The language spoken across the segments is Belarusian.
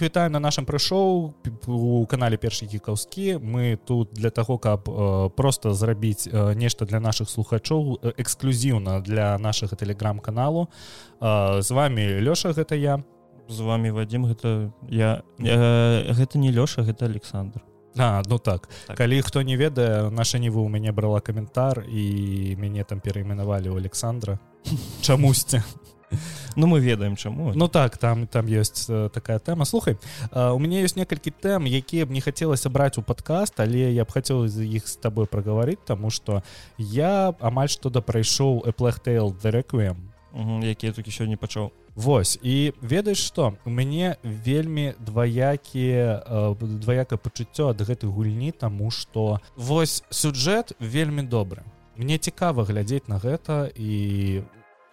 вітаю на нашым прыйшоў у канале першы гікаўскі мы тут для того каб э, просто зрабіць э, нешта для наших слухачоў эксклюзіўна для нашага телеграм-каналу э, з вами лёша гэта я. З вами вадим гэта я. Э, гэта не лёша гэта александр. А, ну так. так. Калі хто не ведае наша ніву у мяне брала каментар і мяне там перайменавалі у александра. Чамусьці Ну мы ведаем чаму Ну так там там ёсць э, такая тэма слухай у мяне ёсць некалькі тэм якія б не хацелася браць у падкаст але я б хацела з іх з табой прагаварыць таму што я амаль што да прайшоў эплехтейл дэрэквем які толькі сёння пачаў. Вось і ведаеш што у мяне вельмі дваякі дваяка пачуццё ад гэтай гульні таму што вось сюджэт вельмі добры. Мне цікава глядзець на гэта і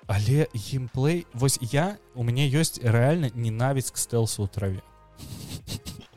але геймплей вось я у мяне ёсць рэальна ненавіць к стэлсу ў траве.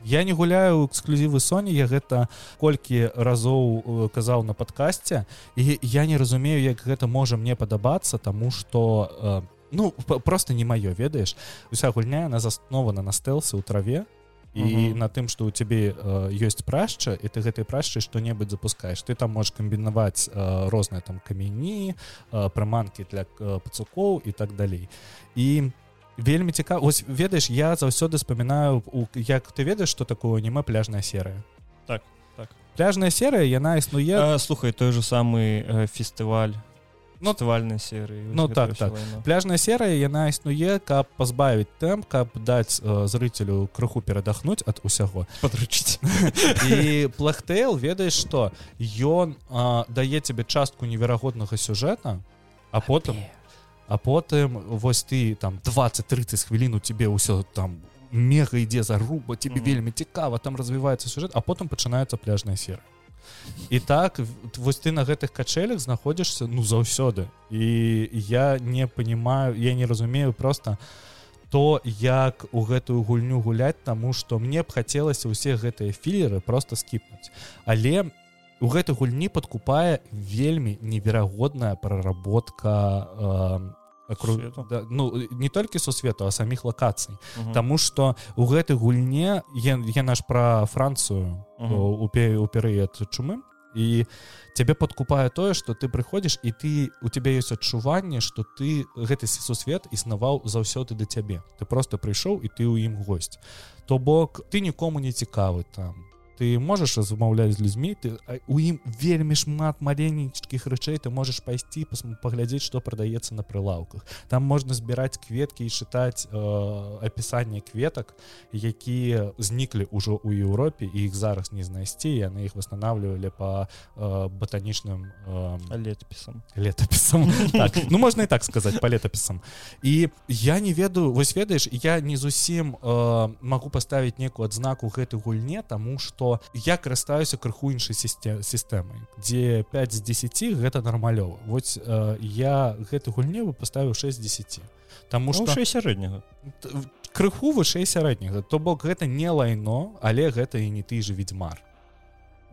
Я не гуляю эксклюзівы Соні я гэта колькі разоў казаў на падкасці і я не разумею як гэта можа мне падабацца тому что ну просто не маё ведаеш? Уся гульня на заснована на стэлсы ў траве і на тым что у цябе ёсць прашча і ты гэтай прашчай што-небудзь запускаеш ты там можешь камбінаваць розныя там камяні прыманкі для пацукоў і так далей і вельмі цікава ось ведаеш я заўсёды спамінаю як ты ведаеш что такое аніме пляжная серыя так так. Пляжная серыя яна існуе слухай той же самый фестываль натывальнай серыі Ну так так. пляжная серыя яна існуе каб пазбавіць тэм каб даць э, зрыцелю крыху перадахнуць ад усяго. Падручыць і плахтэйл ведаеш што ён дае цябе частку неверагоднага сюжэта а потым а потым вось ты там 20-30 хвілін у тебе ўсё там мега ідзе заруба тебе mm -hmm. вельмі цікава там развіваецца сюжэт а потым пачынаецца пляжная серыя і так вось ты на гэтых качелях знаходзішся ну заўсёды. І я не понимаю я не разумею просто то як у гэтую гульню гуляць тому что мне б хацелася усе гэтыя філеры просто скіпнуць. Але у гэтай гульні подкупае вельмі неверагодная проработка э, Акру... Да, ну не толькі сусвету а саміх лакацый Таму что у гэтай гульне я, я наш пра францыю у перыяд чумы і цябе подкупае тое что ты прыходзіш і ты у тебя ёсць адчуванне что ты гэты сусвет існаваў заўсёды да цябе ты просто прыйшоў і ты ў ім гость. То бок ты нікому не цікавы там ты можаш размаўляць з людзьмі ты у ім вельмі шмат маленечкіх рэчэй ты можаш пайсці паглядзець што прадаецца на прылаўках там можна збіраць кветкі і чытаць э, апісанне кветак якія зніклі ўжо ў Еўропе і іх зараз не знайсці яны іх восстанавливалі по э, батанічным э, летапісам летапісам так, ну можна і так сказаць по летапісам і я не ведаю вось ведаеш я не зусім э, могу паставіць некую адзнаку гэтай гульне тому что что я карыстаюся крыху іншай сістэмай дзе 5 з 10 гэта нармалёва. Вот э, я гэты гульневу поставіў 6 10 там что сярэдняга. Крыху вышэй сярэдняга. То бок гэта не лайно але гэта і не ты же ведьмар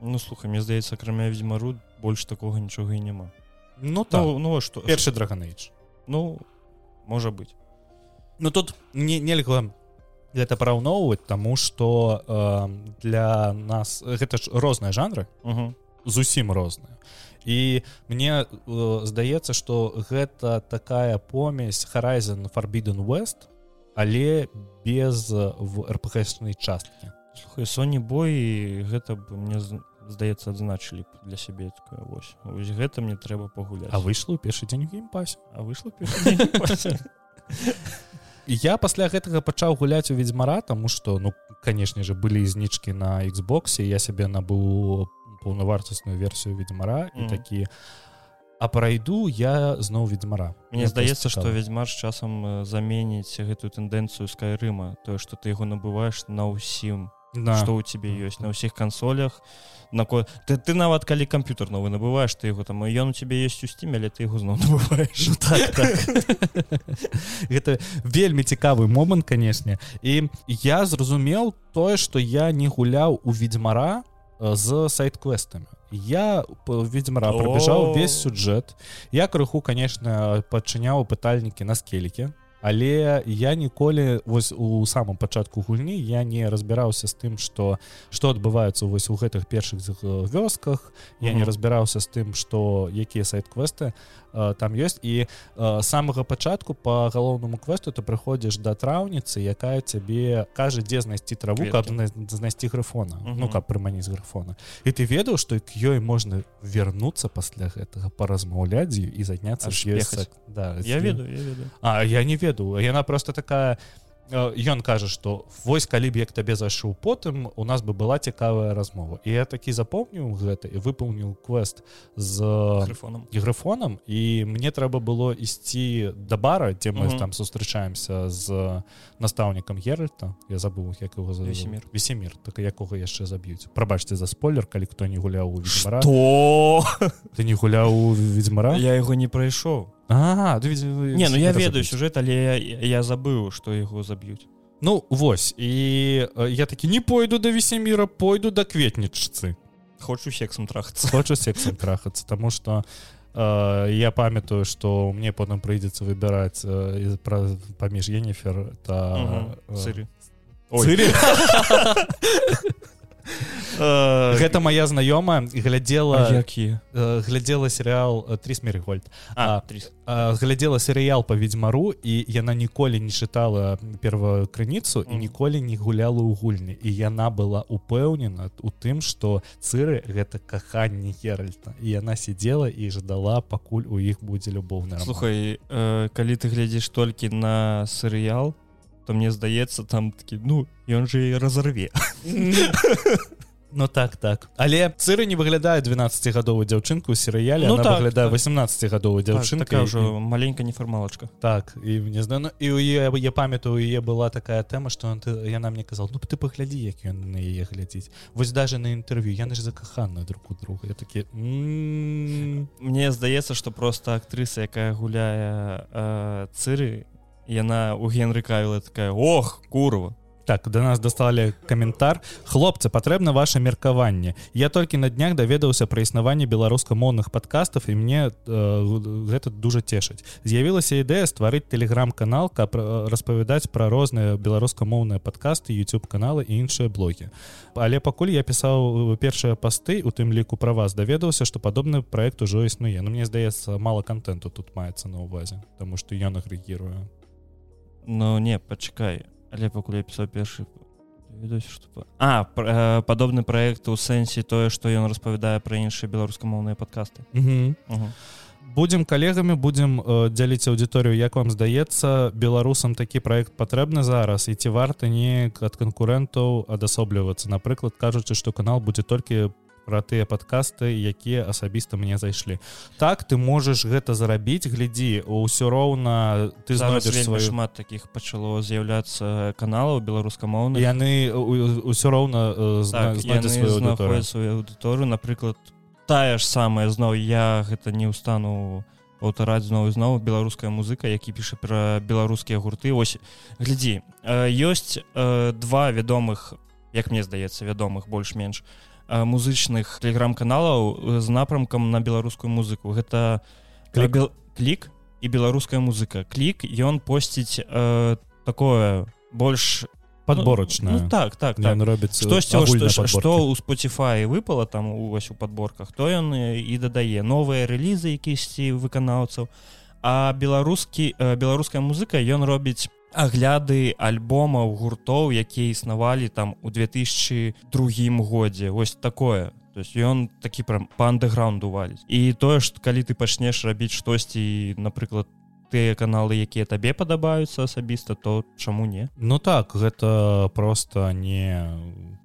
Ну слухай мне здаецца акрамя ведьмару больш такога нічога і няма. Ну так. Ну, ну что першы драгонейдж Ну можа быть Ну тут не нельга гэта параўноўваць тому что э, для нас гэта ж розныя жанры. -huh. зусім розныя. І мне э, здаецца что гэта такая помесь horizon forbidden west але без в рпхнай часткі. Соні бой гэта бы мне здаецца адзначылі для сябе вось. Ось гэта мне трэба пагуляць. А выйшло першы дзень геймпасе. А выйшло я пасля гэтага пачаў гуляць у ведьзьмара тому что ну канешне же былі знічки на Xбосе я сябе набыў паўнавартасную версію ведьзьмара і mm. такі а прайду я зноў ведьзьмара Мне здаецца что ведьзьмар з часам заменіць гэтую тэндэнцыю скайрыма тое что ты яго набываеш на ўсім да. что у тебе ёсць на ўсіх кансолях на ко ты, ты нават калі камп'ютер новы набываешь ты яго там ён у тебе есть у сцім але ты яго зноў набываешь? Ну, так, так. гэта вельмі цікавы момант канешне. І я зразумеў тое что я не гуляў у ведьзьмара з сайт-квестамі я ведьзьмара пробежаў весь сюджэт. Я крыху конечно падчыняў пытальнікі на скеліке але я ніколі вось у самом пачатку гульні я не разбіраўся з тым что что адбываецца вось у гэтых першых вёсках. Я не разбіраўся з тым что якія сайт-квесты там ёсць. І самага пачатку по галоўнаму квесту ты прыходзіш да траўніцы якая цябе кажа дзе знайсці траву каб знайсці графона. Ну каб прыманіць графона. І ты ведаў что к ёй можна вернуться пасля гэтага паразмаўляць і заняться да я ведаю А я не ведаю яна просто такая ён кажа что вось калі б як табе зайшоў потым у нас бы была цікавая размова і я такі запомніў гэта і выпаўніў квест з графоном і графонам і мне трэба было ісці да бара дзе мы там сустрачаемся з настаўнікам геральта. Я забыл як его за весемир. Весемир. Так якога яшчэ заб'юць? Прабачце за спойлер калі хто не гуляў у то ты не гуляў у ведьзьмара я яго не прайшоў А, ты, не ну я ведаю сюжэт але я, я забыў што яго заб'юць Ну вось і я такі не пойду да весеміра пойду да кветнічцы хочу сексом трахацца хочу сексом трахацца тому что э, я памятаю что мне потым прыйдзецца выбіраць э, пра паміж енефер та э, сыры гэта моя знаёмая глядзела які глядзела серыал три смерігольд а глядзела серыял по ведьзьмару і яна ніколі не чытала первую крыніцу і ніколі не гуляла ў гульні. І яна была упэўнена у тым что цыры гэта каханне геральта. І яна сидела і ждала пакуль у іх будзе любоўна слухай калі ты глядзіш толькі на серыял то мне здаецца там такі ну ён же і разорве Ну так так. Але цыры не выглядае 12гадовую дзяўчынку серыяле ну, так, выглядае так. 18гадовую дзяўчынка так, ўжо і... маленька нефармалачка так і мне знаю і у я памятаю яе была такая тэма што яна мне казал ну ты паглядзі як ён на яе глядзіць вось даже на інтэрв'ю яны ж закаханы друг у друга. Я такі мне здаецца што просто актрыса якая гуляе э, цыры яна у генры кавіла такая ох курва! Так до нас дасталі каментар. Хлопцы патрэбна ваше меркаванне. Я толькі на днях даведаўся пра існаванне беларускамоўных подкастов і мне э, гэта дужа цешыць. З'явілася ідэя стварыць телеграм-канал каб распавядаць пра розныя беларускамоўныя подкасты youtube каналы і іншыя блогі. Але пакуль я пісаў першыя пасты у тым ліку пра вас даведаўся што падобны проект ужо існуе. Но мне здаецца мало контенту тут маецца на увазе тому что я нагрэгірую Ну не пачакай але пакуль я пісаў першы а э, падобны праект у сэнсе тое што ён распавядае пра іншыя беларускамоўныя падкасты будзем калегамі будзем э, дзяліць аўдыторыю як вам здаецца беларусам такі праект патрэбны зараз і ці варта неяк ад канкурэнтаў адасоблівацца. Напрыклад кажучы што канал будзе толькі пра тыя падкасты якія асабіста мне зайшлі. Так ты можаш гэта зарабіць глядзі ўсё роўна ты знойдзеш свой шмат таких пачало з'яўляцца каналаў беларускамоўны яны ўсё роўна так, сваю аўдыторыю напрыклад тая ж самая зноў я гэта не ўстану аўтараць зноў і зноў беларуская музыка які піша пра беларускія гурты. Ось глядзі ёсць два вядомых як мне здаецца вядомых больш-менш у музычных телеграм-каналаў з напрамкам на беларускую музыку. Гэта клік, клік і беларуская музыка. Клік ён посціць э, такое больш подборачна ну, ну, так так, так. робіць штосьці што ў Spotify выпала там увесь у подборках то ён і дадае новыя рэлізы якісьці выканаўцаў. А беларускі беларуская музыка ён робіць агляды альбомаў гуртоў якія існавалі там у 2002 годзе. Вось такое. То есть ён такі прям па андеграунду валіць. І тое ж калі ты пачнеш рабіць штосьці напрыклад тыя каналы якія табе падабаюцца асабіста то чаму не? Ну так гэта просто не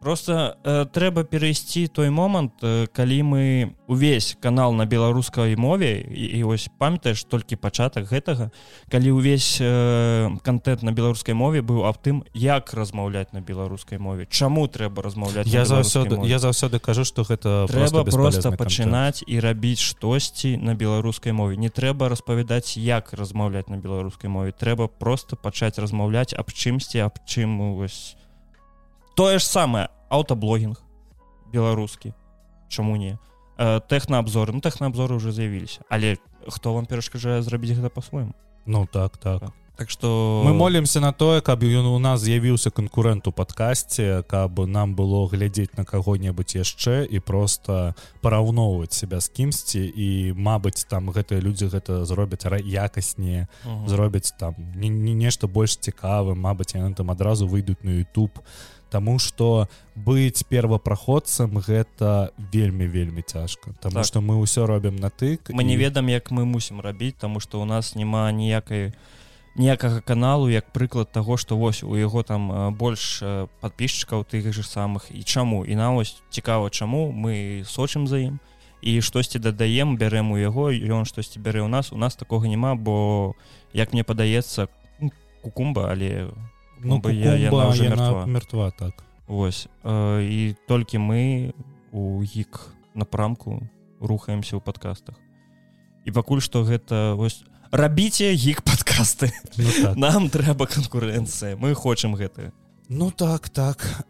просто э, трэба перайсці той момант э, калі мы увесь канал на беларускай мове і, і ось памятаеш толькі пачатак гэтага калі увесь э, контент на беларускай мове быў аб тым як размаўляць на беларускай мове чаму трэба размаўляць я заўсёды я заўсёды кажу что гэта трэба просто пачынаць і рабіць штосьці на беларускай мове. Не трэба распавядаць як размаўляць на беларускай мове. Трэба просто пачаць размаўляць аб чымсьці аб чым вось тое ж самае аўтаблогінг беларускі чаму не? Э, тэхнаабзоры ну тэхнаабзоры уже з'явіліся але хто вам перашкаджае зрабіць гэта па-свойму? Ну так так. Так что мы молимся на тое каб ён у нас з'явіўся канкурент у падкасці каб нам было глядзець на каго-небудзь яшчэ і просто параўноўваць себя з кімсьці. І Мабыць там гэтыя людзі гэта зробяць якаснее зробяць там не, не нешта больш цікавым. Мабыць яны там адразу выйдуць на YouTube. Таму что быць первапраходцам гэта вельмі вельмі цяжка. Таму так. что мы ўсё робім на тык мы і... не ведам як мы мусім рабіць тому что у нас няма ніякай ніякага каналу як прыклад таго што вось у яго там больш подписчикаў тых же самых і чаму? І на вось цікава чаму мы сочым за ім і штосьці дадаем бярэм у яго ён штосьці бярэ ў нас. У нас такога няма бо як мне падаецца кукумба але ну, кукумба, я, яна яна мертва так. Ось э, і толькі мы у гік напрамку рухаемся ў падкастах. І пакуль што гэта вось рабіце гік падкасты ну, так. нам трэба канкурэнцыя. Мы хочам гэтае Ну так так.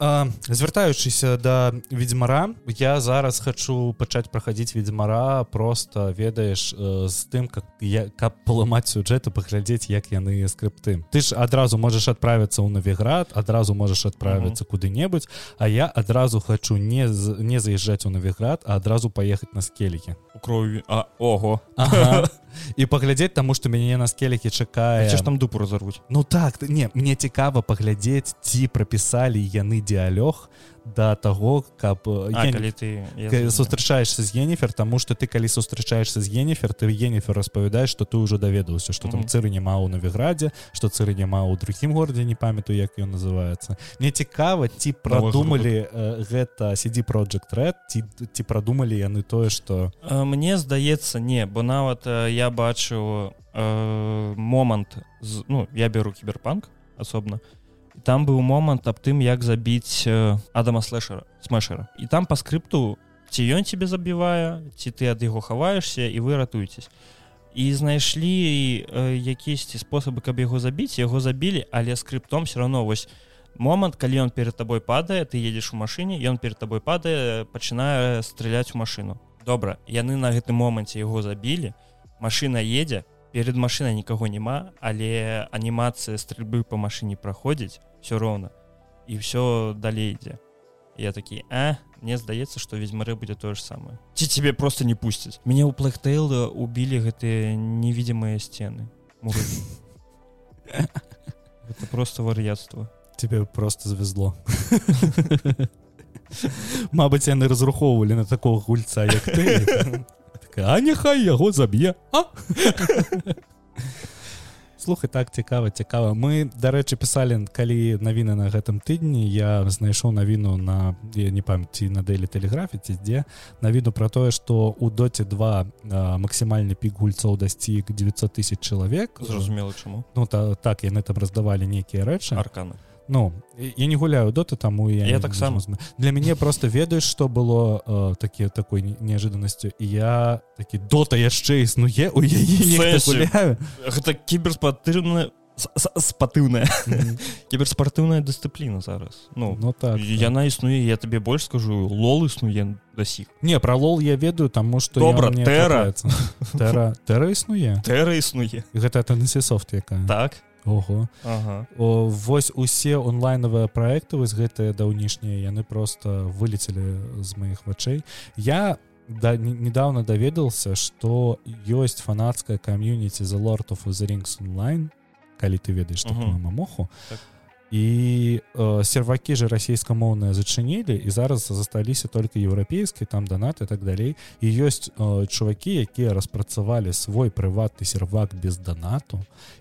Звяртаючыся да ведзьмара я зараз хочу пачаць праходзіць ведзьмара просто ведаеш э, з тым как я каб паламаць сюджэты паглядзець як яны скрыпты. Ты ж адразу можаш адправіцца ў навіград адразу можаш адправіцца mm -hmm. куды-небудзь а я адразу хочу не не заязджаць у навіград а адразу паехаць на скелікі. У крові а ого. Ага. і паглядзець таму што мяне на скелікі чакае. Ж там дупу разарвуць? Ну так не мне цікава паглядзець ці прапісалі яны дыялёг да таго каб а, я, калі ты сустрачаешься з енефер тому что ты калі сустрачаешься з енефер ты енефер распавядаешь что ты уже даведаўся что там цыры няма ў навіградзе что цыры няма ў другім горадзе не памятаю як ён называется мне цікава ці продумалі э, гэта сидзі project red ці ці продумалі яны тое что мне здаецца не бо нават я бачу э, момант з, ну я беру кіберпанк асобна то там быў момант аб тым як забіць э, адама слэшера смешера і там по скрипту ці ён тебе забівае ці ты ад яго хаваешься і вы ратуецесь і знайшлі э, якісьці спосабы каб яго забіць яго забілі але скриптом все равно. Вось момант калі ён перед тобой падае ты едзеш у машыне ён перед тобой падае пачынае страляць у машину. Добра яны на гэтым моманце яго забілі машина едзе перед машиной никого няма але анімацыя стрельбы по машине проходзіць все роўна і все далей ідзе я такі а мне здаецца что ведьмары будет то же самое ці тебе просто не пусціць мне у плэктейл убілі гэтые невидимые сцены это просто вар'яцтва тебе просто завезло Мабыць яны разрухоўвалі на такого гульца як ты а няхай яго заб'е слухай так цікава цікава. Мы дарэчы пісалі калі навіны на гэтым тыдні я знайшоў навіну на я не памяці на дэлі тэлеграфіці дзе навіну про тое что у доце 2 максімальны пік гульцоў дасціг 900 тысяч чалавек. Зразумела чаму. Ну та, так яны там раздавалі нейкія рэчы. Арканы ну я не гуляю доты таму я, я таксама для мяне просто ведаеш что было э, такі такой неожиданнасцю і я такі дота яшчэ існуе у яе гэта кіберспатырная спатыўная кіберспартыўная дысцыпліна зараз. Ну ну так яна існуе я табе больш скажу лол існуе да сіх не про лол я ведаю таму что добра тэра тэра існуе тэра існуе гэта теннесісофт якая так Ого. Ага. О, вось усе онлайнавыя проекты вось гэтыя даўнішнія яны просто вылецелі з маіх вачэй. Я да недавно даведался что ёсць фанацкая кам'юніці за lord of the rings онлайн калі ты ведаеш такую мамоху так і э, сервакі же расійскамоўныя зачынілі і зараз засталіся только еўрапейскі там донаты так далей і ёсць э, чувакі якія распрацавалі свой прыватны сервак без донату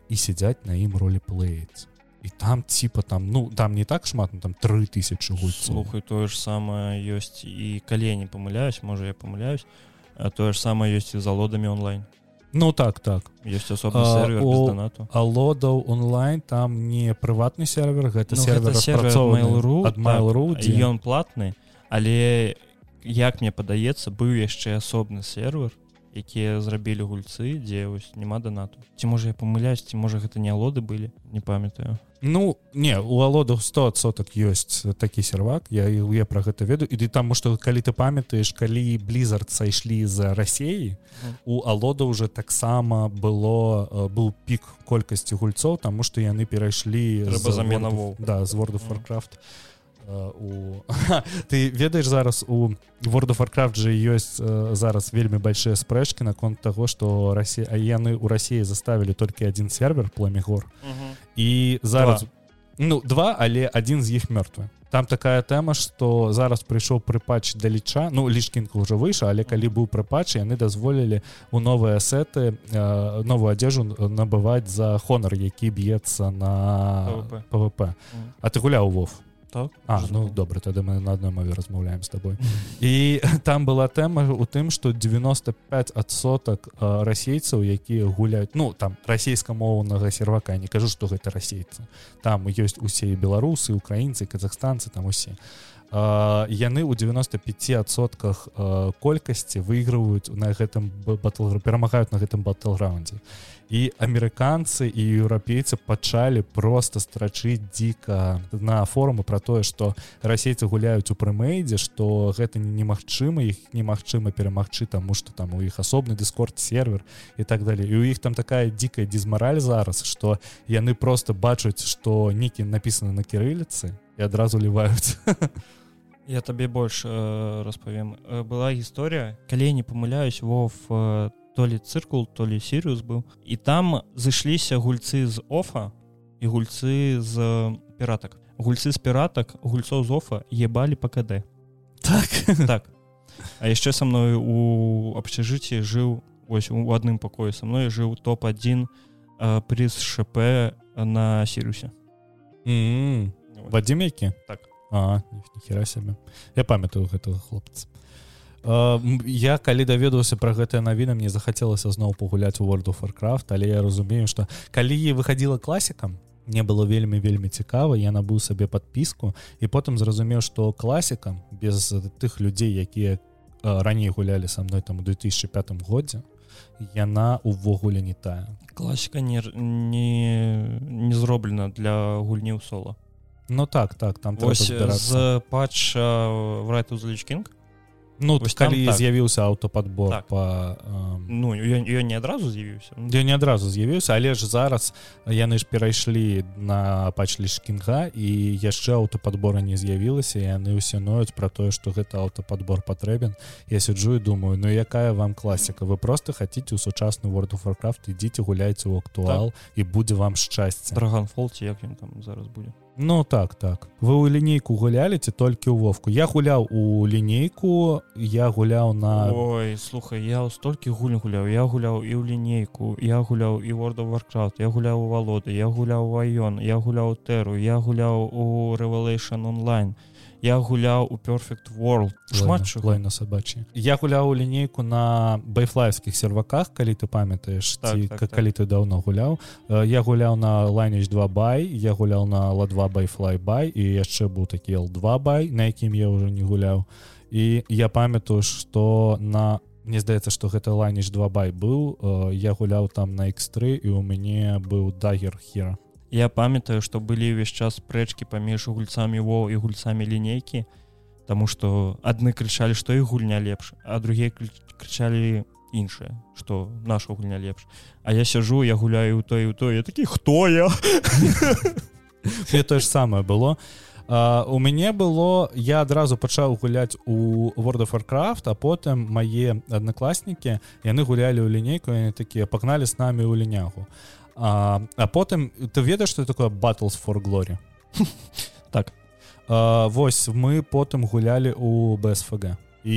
і сядзяць на ім ролі плеец і там типа там ну там не так шмат ну, там 3000 слухай тое ж самае ёсць і калі не памыляюсь можа я памыляюсь тое ж самае ёсць і залодамі онлайн Ну так так. Есть асобны сервер донату а лодаў онлайн там не прыватны сервер гэта ну, сервер mail.ru так, ён платны але як мне падаецца быў яшчэ асобны сервер якія зрабілі гульцы дзе вось няма донату. Ці можа я памыляюсь ці можа гэта не алоды былі не памятаю. Ну не у алодах 100 соток ёсць такі сервак я я про гэта ведаю. І таму што калі ты памятаеш калі блізард сайшлі за рассеі у алода уже таксама было быў пік колькасці гульцоў таму што яны перайшлі замена да з world of warcraft у ты ведаеш зараз у world of warcraft же ёсць зараз вельмі большие спрэчки наконт того что Россия а яны у России заставілі толькі один сервер пламегор. І зараз два. ну два але один з іх мёртвы там такая тэма что зараз прыйшоў прыпач да ліча ну лішкінка уже выйша але калі быў прыпач яны дазволілі у новыя сеты э, новую адзежу набываць за хонар які б'ецца на пвп а ты гуляў вов так а ну добра тады мы на адной мове размаўляем с тобой. І там была тэма у тым что 95 адсотак расейцаў якія гуляюць ну там расійскамоўнага сервака. Не кажу что гэта расейцы там ёсць усе беларусы украінцы казахстанцы там усе. Яны ў 95сотках колькасці выйгрываюць на гэтым батл перамагаюць на гэтым батлграундзе і і амерыканцы і еўрапейцы пачалі просто страчыць дзіка на форумы про тое что расейцы гуляюць у прымэйдзе что гэта немагчыма іх немагчыма перамагчы таму что там у іх асобны дыскорд сервер і так далее. І у іх там такая дзікая дізмараль зараз что яны просто бачаць что некі написаны на кірыліцы і адразу ліваюць я табе больш э, распавем э, была гісторыя калі не памыляюсь вов там э, то ли цыркул то ли сірыус быў. І там зышліся гульцы з офа і гульцы з піратак. Гульцы з піратак гульцоў з офа ебалі па кд так. Так. А яшчэ са мною у общежыцці жыў ось у адным пакоі са мной жыў топ-1 прыз шп на сірусе вадзім які? Так. А хера сябе. Я памятаю гэтага хлопца я калі даведаўся про гэтыя навіны мне захацелася зноў пагуляць у world of warcraft але я разумею что калі выходила класікам мне было вельмі вельмі цікава я набыў сабе подпіску і потым зразумеў что класікам без тых людзей якія раней гулялі со мной там у 2005 годзе яна увогуле не тая. Класіка не не не зроблена для гульні ў соло. Ну так так там з патча врайт узлічкінг Ну Вось калі так. з'явіўся аўтопадбор так. по э... ну ён не адразу з'явіўся я не адразу з'явіўся але ж зараз яны ж перайшлі на пачлі шкінга і яшчэ аўтопадбора не з'явілася яны ўсе ноюць про тое что гэта аўтопадбор патрэбен я сиджу і думаю ну якая вам класіка вы просто хаце у сучасны world of warcraft ідзіце гуляйце ў актуал так. і будзе вам шчасце драгонфолці як ён там зараз будзе Ну так так. Вы ў лінейку гулялі ці толькі ў вовку? Я гуляў у лінейку я гуляў на Ой слухай я столькі гульню гуляў я гуляў і ў лінейку я гуляў і of warcraft я гуляў у валоды я гуляў ваён я гуляў тэру я гуляў у revelation онлайн я я гуляў у perfect world. Шмат шлай на сабачі я гуляў у лінейку на байфлайскіх серваках калі ты памятаеш так, ці, так, калі так. ты даўно гуляў я гуляў на лайнеч 2 бай я гуляў на ла 2 байфлай бай і яшчэ быў такі л2 бай на якім я ўжо не гуляў і я памятаю что на Мне здаецца што гэта лайнеч 2 бай быў я гуляў там на x3 і у мяне быў дагер хера я памятаю что былі ўвесь час спрэчкі паміж гульцамі во і гульцамі лінейкі Таму что адны крычалі што і гульня лепш а другія крычалі іншае что наша гульня лепш. А я сяжу я гуляю у той у той такі хто я? Тое ж самае было. Uh, у мяне было я адразу пачаў гуляць у world of warcraft а потым мае аднакласнікі яны гулялі ў лінейку яны такія пагналі з намі ў лінягу. А, а потым ты ведаеш что такое battles for glory? Так. А, Вось мы потым гулялі у бсфг і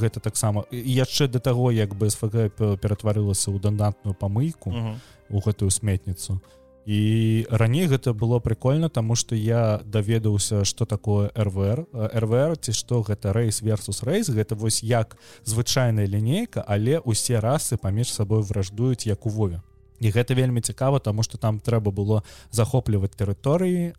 гэта таксама яшчэ да таго як бсфг ператварылася ў донатную памыйку uh -huh. у гэтую сметніцу. І раней гэта было прикольно тому что я даведаўся что такое рвр рвр ці што гэта рэйс versus рэйс гэта вось як звычайная лінейка але усе расы паміж сабой враждуюць як у вове і гэта вельмі цікава тому что там трэба было захопліваць тэрыторыі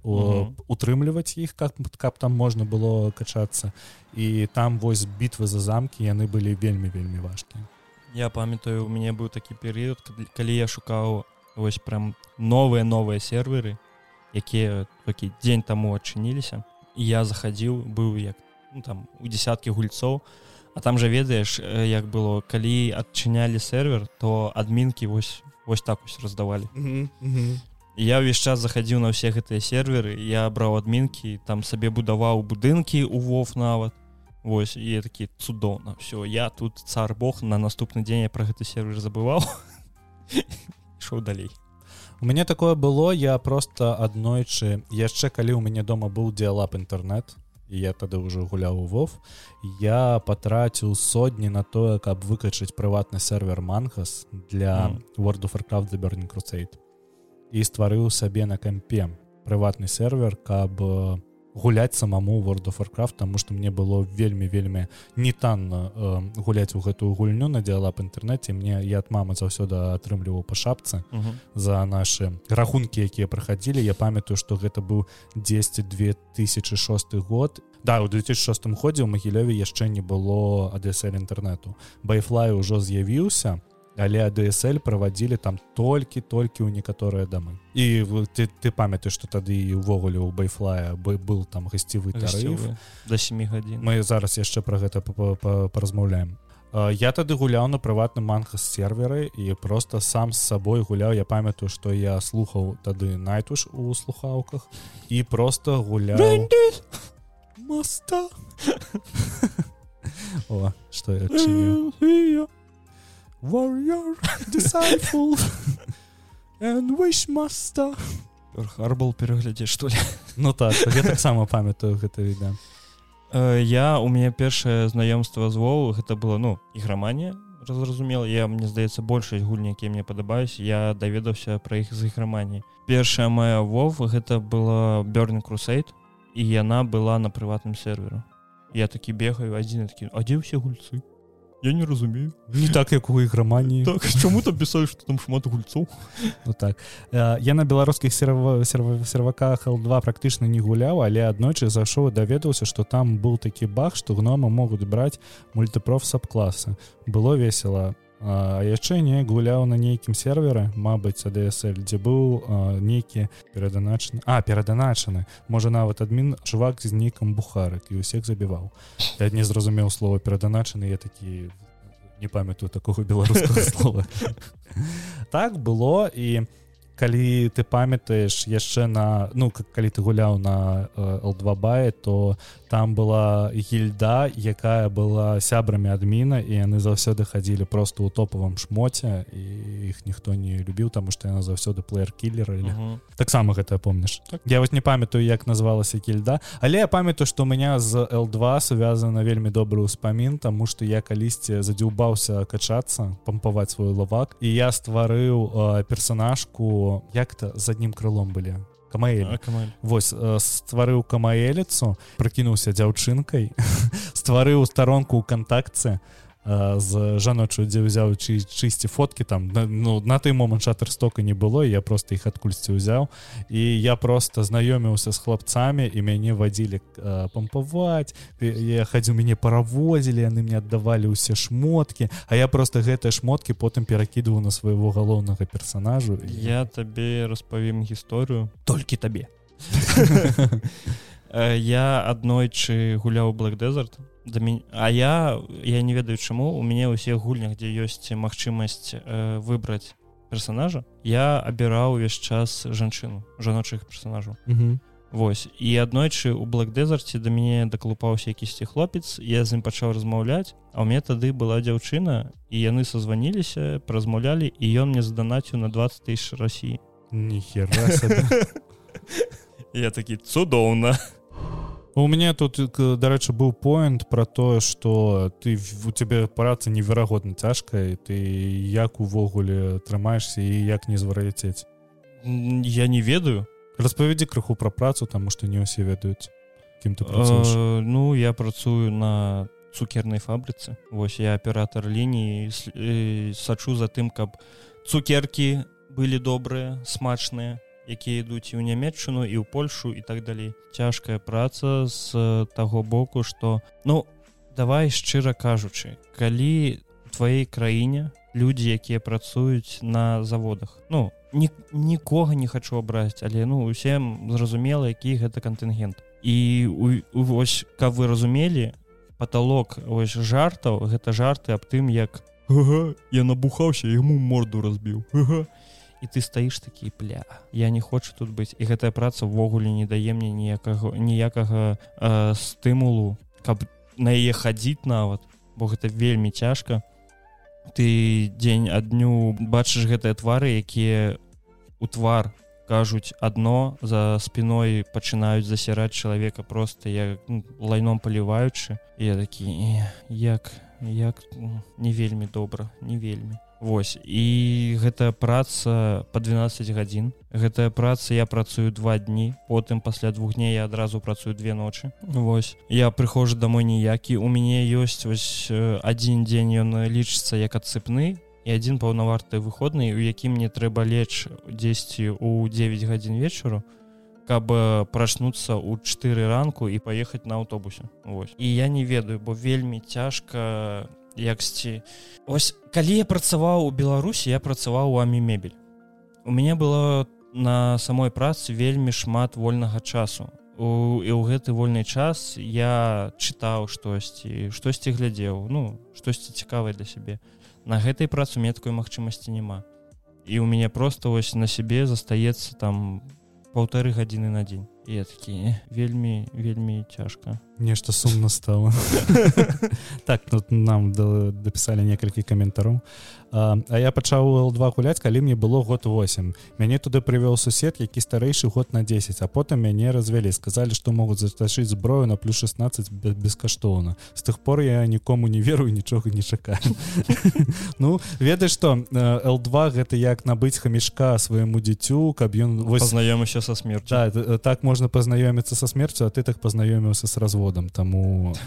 утрымліваць іх как каб там можна было качацца. І там вось бітвы за замкі яны былі вельмі вельмі важкія. Я памятаю у мяне быў такі перыяд калі я шукаў вось прям новыя новыя серверы якія такі дзень таму адчыніліся я захадзіў быў як ну, там у десяткі гульцоў. А там жа ведаеш як было калі адчынялі сервер то адмінкі вось вось так вось раздавалі я ўвесь час захадзіў на ўсе гэтыя серверы я браў адмінкі там сабе будаваў будынкі у вов нават Вось і такі цудоўна все я тут цар Бог на наступны дзень я про гэты сервер забываў ішоў далей у мяне такое было я просто аднойчы яшчэ калі у мяне дома быў дыалап інтэрнет і я тады ўжо гуляў у вов я патраціў сотні на тое каб выкачаць прыватны сервер мангас для mm. world of Warcraft the burning crusade і стварыў сабе на кампе прыватны сервер каб у гуляць самому world of Warcraft тому что мне было вельмі вельмі не танна э, гуляць у гэтую гульню на дыалап інтэрнэце мне я от мамы заўсёды атрымліваў па шапцы uh -huh. за наши рахункі якія праходзілі я памятаю что гэта быў 10 2006 год. Да у 2006 годзе у магілёве яшчэ не было адСL інтэрнету байфлай ужо з'явіўся але ADSL праводзілі там толькі-толькі ў некаторыя дамы. І ты, ты памятаеш что тады увогуле у байфлая бы был там гасцевы тарыф до 7 гадзін мы зараз яшчэ про гэта паразмаўляем я тады гуляў на прыватным манхас серверы і просто сам з сабой гуляў. Я памятаю что я слухаў тады найтуш у слухаўках і просто гуляў. Моста о что я warrior disciple and wishmaster харбал пераглядзе что ли? Ну так я таксама памятаю гэта віда э, я у меня першае знаёмство з вову гэта было ну іграманія разразумела я мне здаецца большасць гульні якія мне падабаюсь я даведаўся пра іх з іграманіі першая моя вов гэта была бёрн крусейт і яна была на прыватным серверу я такі бегаю адзін такі а дзе ўсе гульцы я не разумею. Не так як у іграмані так, чаму там пісалі что там шмат гульцоў ну, так. Я на беларускіх серва серваках л2 практычна не гуляў але аднойчы зайшоў даведаўся что там быў такі баг что гнома могуць браць мультыпроф саб-класы было весело А яшчэ не гуляў на нейкім сервере Мабыць ADSL дзе быў нейкі пераданачаны А пераданачаны можа нават адмін чувак з нейкам бухарык і ўсіх забіваў. Я не зразумеў слова пераданачаны я такі не памятаю такого беларускага слова. Так было і калі ты памятаеш яшчэ на ну калі ты гуляў на л2 бае то там была гільда якая была сябрамі адміна і яны заўсёды хадзілі просто ў топавым шмоте і іх ніхто не любіў таму што яна заўсёды плеер киллер или uh -huh. таксама гэта помніш так. я вот не памятаю як называлася кільда але я памятаю что у меня з л2 сувязана вельмі добрый успамін тому что я калісьці задзюбаўся качацца пампаваць свой лавак і я стварыў э, персонажку як-то з аднім крылом былі камаэль вось стварыў камаэліцу прыкінуўся дзяўчынкай стварыў старонку ў кантакце з жаночую дзе ўзяў чы чысці фоткі там. Ну на той момант шатарстока не было я просто іх адкульсьці ўзяў. І я просто знаёміўся з хлапцамі і мяне вадзілі пампаваць. Я хадзіў мяне паравозілі яны мне аддавалі ўсе шмоткі. А я просто гэтыя шмоткі потым перакідываў на свайго галоўнага персонажу я табе распавім гісторыю. Толькі табе. Я аднойчы гуляў black desert да мі... А я я не ведаю чаму у мяне ўсе гульнях дзе ёсць магчымасць э, выбраць персонажа я абіраў увесь час жанчыну жаночых персонажаў. Вось. І аднойчы у блэк дэзарце да мяне даклупаўся якісьці хлопец я з ім пачаў размаўляць а ў мне тады была дзяўчына і яны созваніліся празмаўлялі і ён мне заданаціў на 20 тысяч Росіі ніхер я такі цудоўна у меня тут дарэчы быў поинт про тое что ты у тебе праца неверагодна цяжкая ты як увогуле трымаешься і як не звар'яцець я не ведаю. Распавядзі крыху пра працу таму что не ўсе ведаюць кім ты э, ну я працую на цукернай фабрыцы восьось я аператор лініі сачу за тым каб цукеркі былі добрыя смачныя якія ідуць і ў нямметчыну і ў польшу і так далей цяжкая праца з таго боку что ну давай шчыра кажучы калі тваей краіне людзі якія працуюць на заводах ну ні, нікога не хочу абразіць але ну усім зразумела які гэта кантынгент і вось каб вы разумелі паталок ось жартаў гэта жарты аб тым як я набухаўся яму морду разбіў ага. І ты стаіш такі пля я не хочу тут быць і гэтая праца ўвогуле не дае мне ніякага ніякага э, стымулу каб на яе хадзіць нават бо гэта вельмі цяжка. Ты дзень адню бачыш гэтыя твары якія у твар кажуць адно за спиной пачынаюць засіраць чалавека просто як ну, лайном паліваючы. Я такі як як не вельмі добра не вельмі Вось. І гэтая праца по 12 гадзін. Гэтая праца я працую два дні потым пасля двух дней я адразу працую две ночы. Вось. Я прыхожу домой ніякі. У мяне ёсць вось адзін дзень ён лічыцца як адсыпны і адзін паўнаварты выходны у якім мне трэба лечь 10 у 9 гадзін вечару каб прачнуцца ў 4 ранку і паехаць на аўтобусе. Вось. І я не ведаю бо вельмі цяжка яксьці ось калі я працаваў у беларусі я працаваў у амі мебель у мяне было на самой працы вельмі шмат вольнага часу. У, і ў гэты вольны час я чытаў штосьці штосьці глядзеў ну штосьці цікавае для сябе. На гэтай працу мне такой магчымасці няма. І у мяне просто вось на сябе застаецца там полторы гадзіны на дзень я такі вельмі вельмі цяжка нешта сумна стало? Так тут нам дапісалі некалькі каментараў а, а я пачаў два гуляць калі мне было год 8 мяне туды прывёў сусед які старэйшы год на 10 а потым мяне развялі сказалі што могуць заташыць зброю на плюс 16 бескаштоўна з тых пор я нікому не верую нічога не чакаю ну ведаеш што л2 гэта як набыць хамішка свайму дзіцю каб ён знаёмыся са смерць так можна пазнаёміцца са смерцю а ты так пазнаёміўся с разводам таму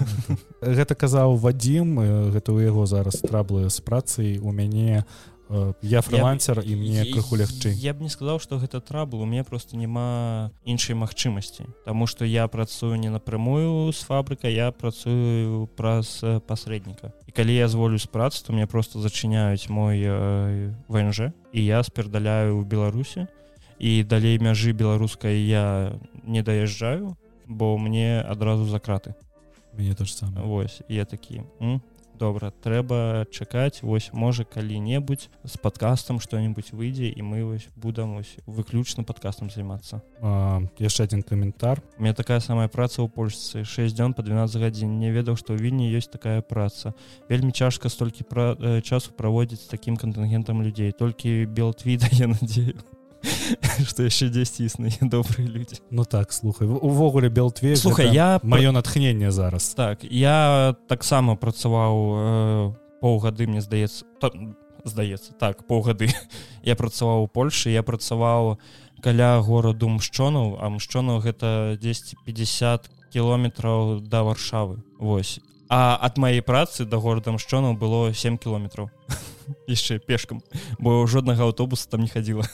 гэта казаў вадзім гэта ў яго зараз траблы з працай у мяне мяне э, я фрилансер і мне крыху лягчэй я б не сказаў что гэта трабл у меня просто няма іншай магчымасці Таму что я працую не напрямую з фабрыка я працую праз э, пасрэдніка і калі я зволю з працы то мне просто зачыняюць мой э, вНж і я спердаляю у беларусі і далей мяжы беларускай я не даязджаю бо мне адразу за краты. Мне то ж самое Вось я такі добра трэба чакаць вось можа калі-небудзь з падкастам что-нибудь выйдзе і мы вось будам вось выключна падкастам займацца яшчэ один каментар. Мне такая самая праца ў польшцы. 6 дзён по 12 гадзін. Не ведаў што ў вільні ёсць такая праца. Вельмі цяжка столькі пра часу праводзіць такім кантынгентам людзей. Толькі белтвіда я надзею что яшчэ дзесьці існыя добрыя людзі Ну так слухай увогуле белтве слухай я маё натхненне зараз. Так я таксама працаваў э, паўгады мне здаецца та, здаецца так паўгады я працаваў у Польшы я працаваў каля гораду мшчонаў а мшчонаў гэта 1050 кіметраў да варшавы Вось. А ад маёй працы да горада мшчонаў было 7 кіметраў яшчэ пешкам бо жоднага аўтобуса там не хадзіла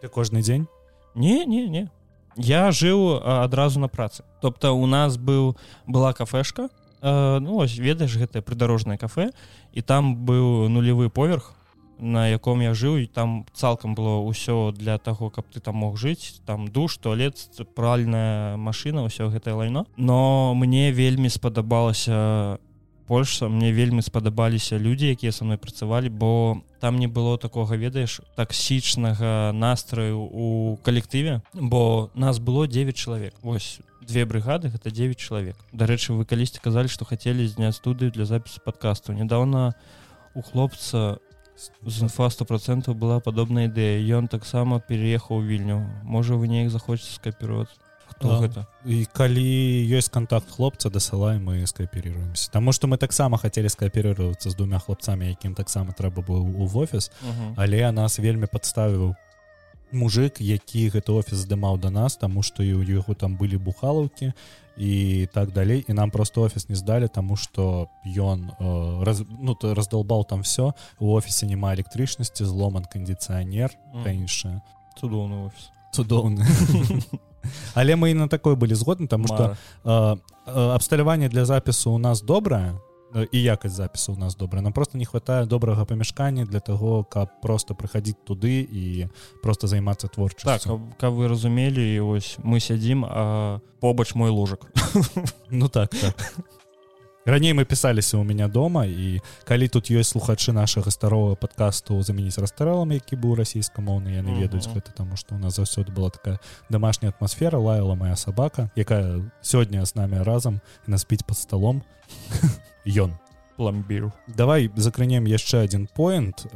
ты кожны дзень не не не. Я жыў адразу на працы тобто у нас быў была кафешка э, ну ось ведаеш гэтае прыдарожнае кафе і там быў нулевы поверх на яком я жыў і там цалкам было ўсё для таго каб ты там мог жыць. Там душ туалет пральная машина ўсё гэтае лайно. Но мне вельмі спадабалася Польша мне вельмі спадабаліся людзі якія са мной працавалі бо там не было такога ведаеш таксічнага настрою у калектыве бо нас было 9 чалавек. Восьось две брыгады гэта 9 чалавек. Дарэчы вы калісьці казалі што хацелі зняць студыю для запісу подкасту недавно у хлопца з інфа сто процентаў была падобная ідэя. Ён таксама переехаў вільню. Можа вы неяк захочаце скапіроваць хто гэта і калі ёсць контакт хлопца дасылай мы скааперируемся Таму что мы таксама хацелі скааперироваться з двумя хлопцамі якім таксама трэба быў у офіс але нас вельмі падставіў мужик які гэты офіс здымаў до нас тому что і у яго там былі бухалаўкі і так далей і нам просто офіс не здалі тому что ён э, раз, ну то раздолбаў там все у офісе няма электрычнасці зломан кондиционер mm. іншае цудоўны офіс цудоўны але мы і на такой былі згодны э, э, абсталяванне для запісу у нас добрае і якасць запісу у нас добра нам просто не хватае добрага памяшкання для того каб просто прыходить туды і просто займацца творчасцю. Так каб вы разумелі ось мы сядзім а побач мой ложак. Ну так так раней мы пісаліся у меня дома і калі тут ёсць слухачы нашага старого подкасту заменіць расстаралам які быў расійскамоўны яны ведаюць гэта таму что у нас заўсёды была такая домашняя атмасфера лаяла моя сабака якая сёння з нами разам на спіць под столом. Ён. Пламбіру давай закранем яшчэ один поинт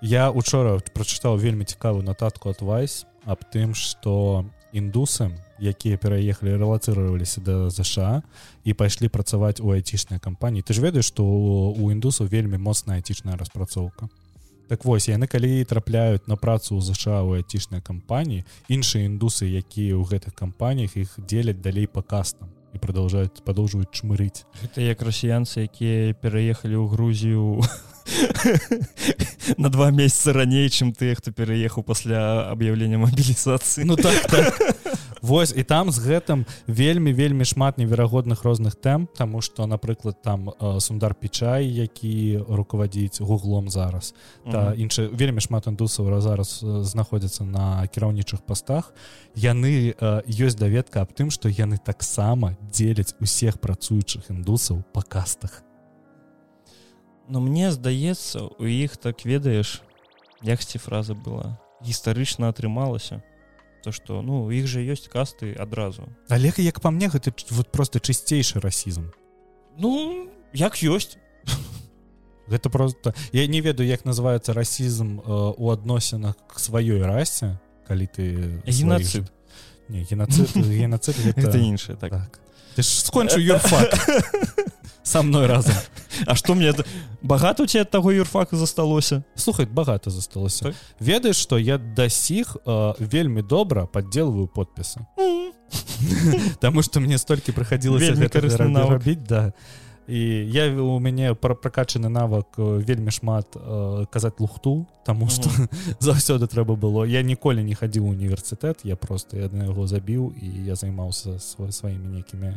я учора прочытаў вельмі цікавую нататку от вайс аб тым что індусы якія пераехалі рэлацыраваліся да ЗША і пайшлі працаваць у айцічнай кампаніі. Ты ж ведаеш што у індусаў вельмі моцная айцічная распрацоўка. Так вось яны калі трапляюць на працу ў ЗША у айцічнай кампаніі іншыя індусы якія ў гэтых кампаніях іх дзеляць далей па кастам і продолжаюць падоўжваюць чмырыць. Это як расіянцы якія пераехалі ў грузію на два месяца раней чым тыя хто пераехаў пасля аб'яўлення мабілізацыі. Ну так, так. Вось і там з гэтым вельмі вельмі шмат неверагодных розных тэм тому что напрыклад там э, сундар печай які руководзіць гуглом зараз та інша вельмі шмат індусаў зараз знаходзяцца на кіраўнічых пастах. Яны ёсць даведка аб тым что яны таксама дзеляць усіх працуючых індусаў па кастах. Но мне здаецца у іх так ведаеш яксці фраза была гістарычна атрымалася то что ну іх жа ёсць касты адразу але як по мне гэта вот просто чысцейшы расізм ну як ёсць гэта просто я не ведаю як называется расізм э, у адносінах к сваёй расе калі ты геноцид. не геноцид геноцид это іншае так, так. ты ж скончу юрфак со мной разом. А что мне багато у тебя таго юрфака засталося слухай багато засталося так? ведаеш что я да сіх э, вельмі добра подделываю подпісы Таму что мне столькі прыходилось рабіць да. І я у мяне пра пракачаны навык вельмі шмат э, казаць лухту тому что mm -hmm. заўсёды трэба было. Я ніколі не хадзіў універсітэт я просто я на яго забіў і я займаўся свой сваімі нейкімі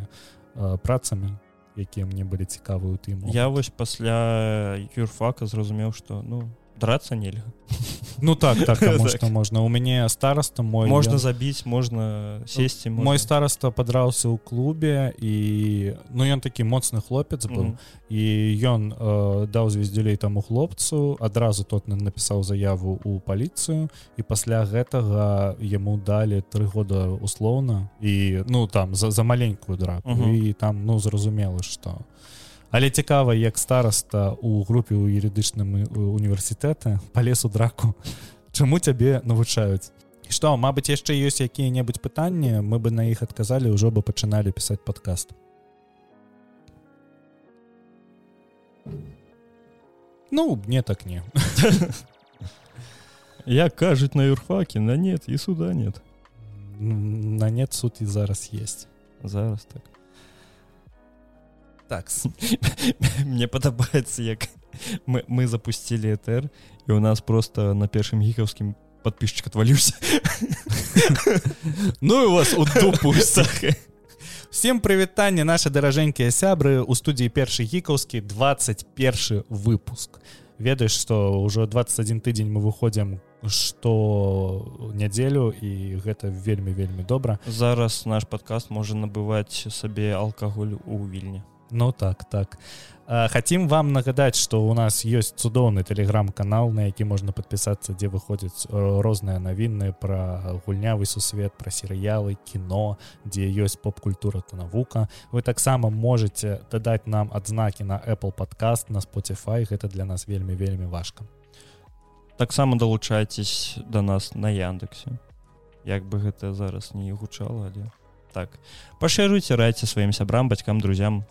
э, працамі якія мне былі цікавы у тым я вось пасля юрфака зразумеў что ну драться нельга ну так так что можна у мяне староста мой можна забіць можна сесці мой староста падраўся ў клубе і ну ён такі моцны хлопец быў і ён даў звездзюлей таму хлопцу адразу тот напісаў заяву у паліцыю і пасля гэтага яму далі тры года услоўна і ну там за за маленькую драку і там ну зразумела что але цікава як староста у групе у юрыдычным універсітэта палез у драку чаму цябе навучаюць? Что Мабыць яшчэ ёсць якія-небудзь пытанні? Мы бы на іх адказалі ўжо бы пачыналі пісаць подкаст ну мне так не. Як кажуць на юрфаке на нет і суда нет. На нет суд і зараз есть. Зараз так так мне падабаецца як мы, мы запустили этр і у нас просто на першым гікаўскім подписчик отваліўся ну у вас у всем прывітанне наши даражэнькія сябры. У студіі першы гікаўскі 21 выпуск. Ведаеш что ўжо 21 тыдзень мы выходзім что нядзелю і гэта вельмі вельмі добра. Зараз наш подкаст можа набываць сабе алкаголь у вільні Ну так так. Хотим вам нагадаць что у нас есть цудоўны телеграм-канал на які можна подпісацца дзе выходзяць розныя навінны про гульнявы сусвет про серыялы кіно дзе ёсць поп-культура то навука вы таксама можете дадаць нам адзнакі на apple подкаст на spotify. Гэта для нас вельмі вельмі важка. Таксама далучайтесь до да нас на яндексе. Як бы гэта зараз не гучала але так. Пашыруйце райце сваім сябрам бацькам друзям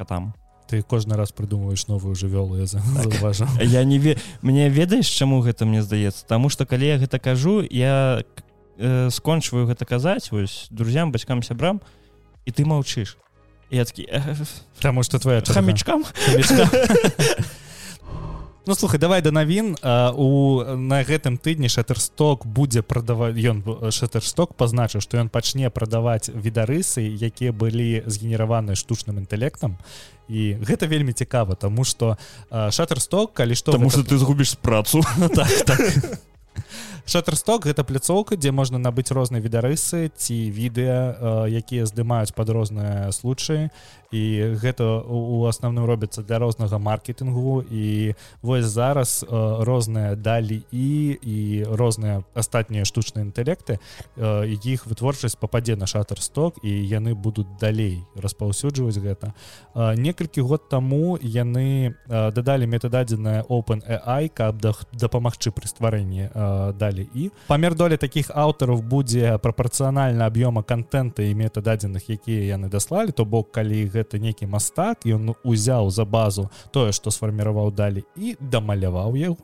котам. Ты кожны раз прыдумваешь новую жывёлу я так. я не ве мне ведаеш чаму гэта мне здаецца? Таму что калі я гэта кажу я э, скончваю гэта казаць вось друзям бацькам сябрам і ты маўчыш. Я такі Таму что твоя хамічкам Ну слухай давай да навін у на гэтым тыдні шаттерсток будзе прадаваць ён шаттерсток пазначыў што ён пачне прадаваць відарысы якія былі згенераваны штучным інтэлектам. І гэта вельмі цікава тому что шаттерсток калі што потому что ты згубіш працу. Так, так. шаттерсток гэта пляцоўка дзе можна набыць розныя відарысы ці відэа якія здымаюць под розныя случаі і гэта у асноўным робіцца для рознага маркетингу і вось зараз розныя далі і і розныя астатнія штучныя інтэлекты іх вытворчасць пападзе на шаттерсток і яны будуць далей распаўсюджваць гэта. Некалькі год таму яны дадалі метададзеная open AI каб дапамагчы пры стварэнні далі і. Памер доля таких аўтараў будзе прапорцыянальна аб'ёма контента і метададзеных якія яны даслалі то бок калі гэта гэта нейкі мастак ён узяў за базу тое што сфарміраваў далі і дамаляваў яго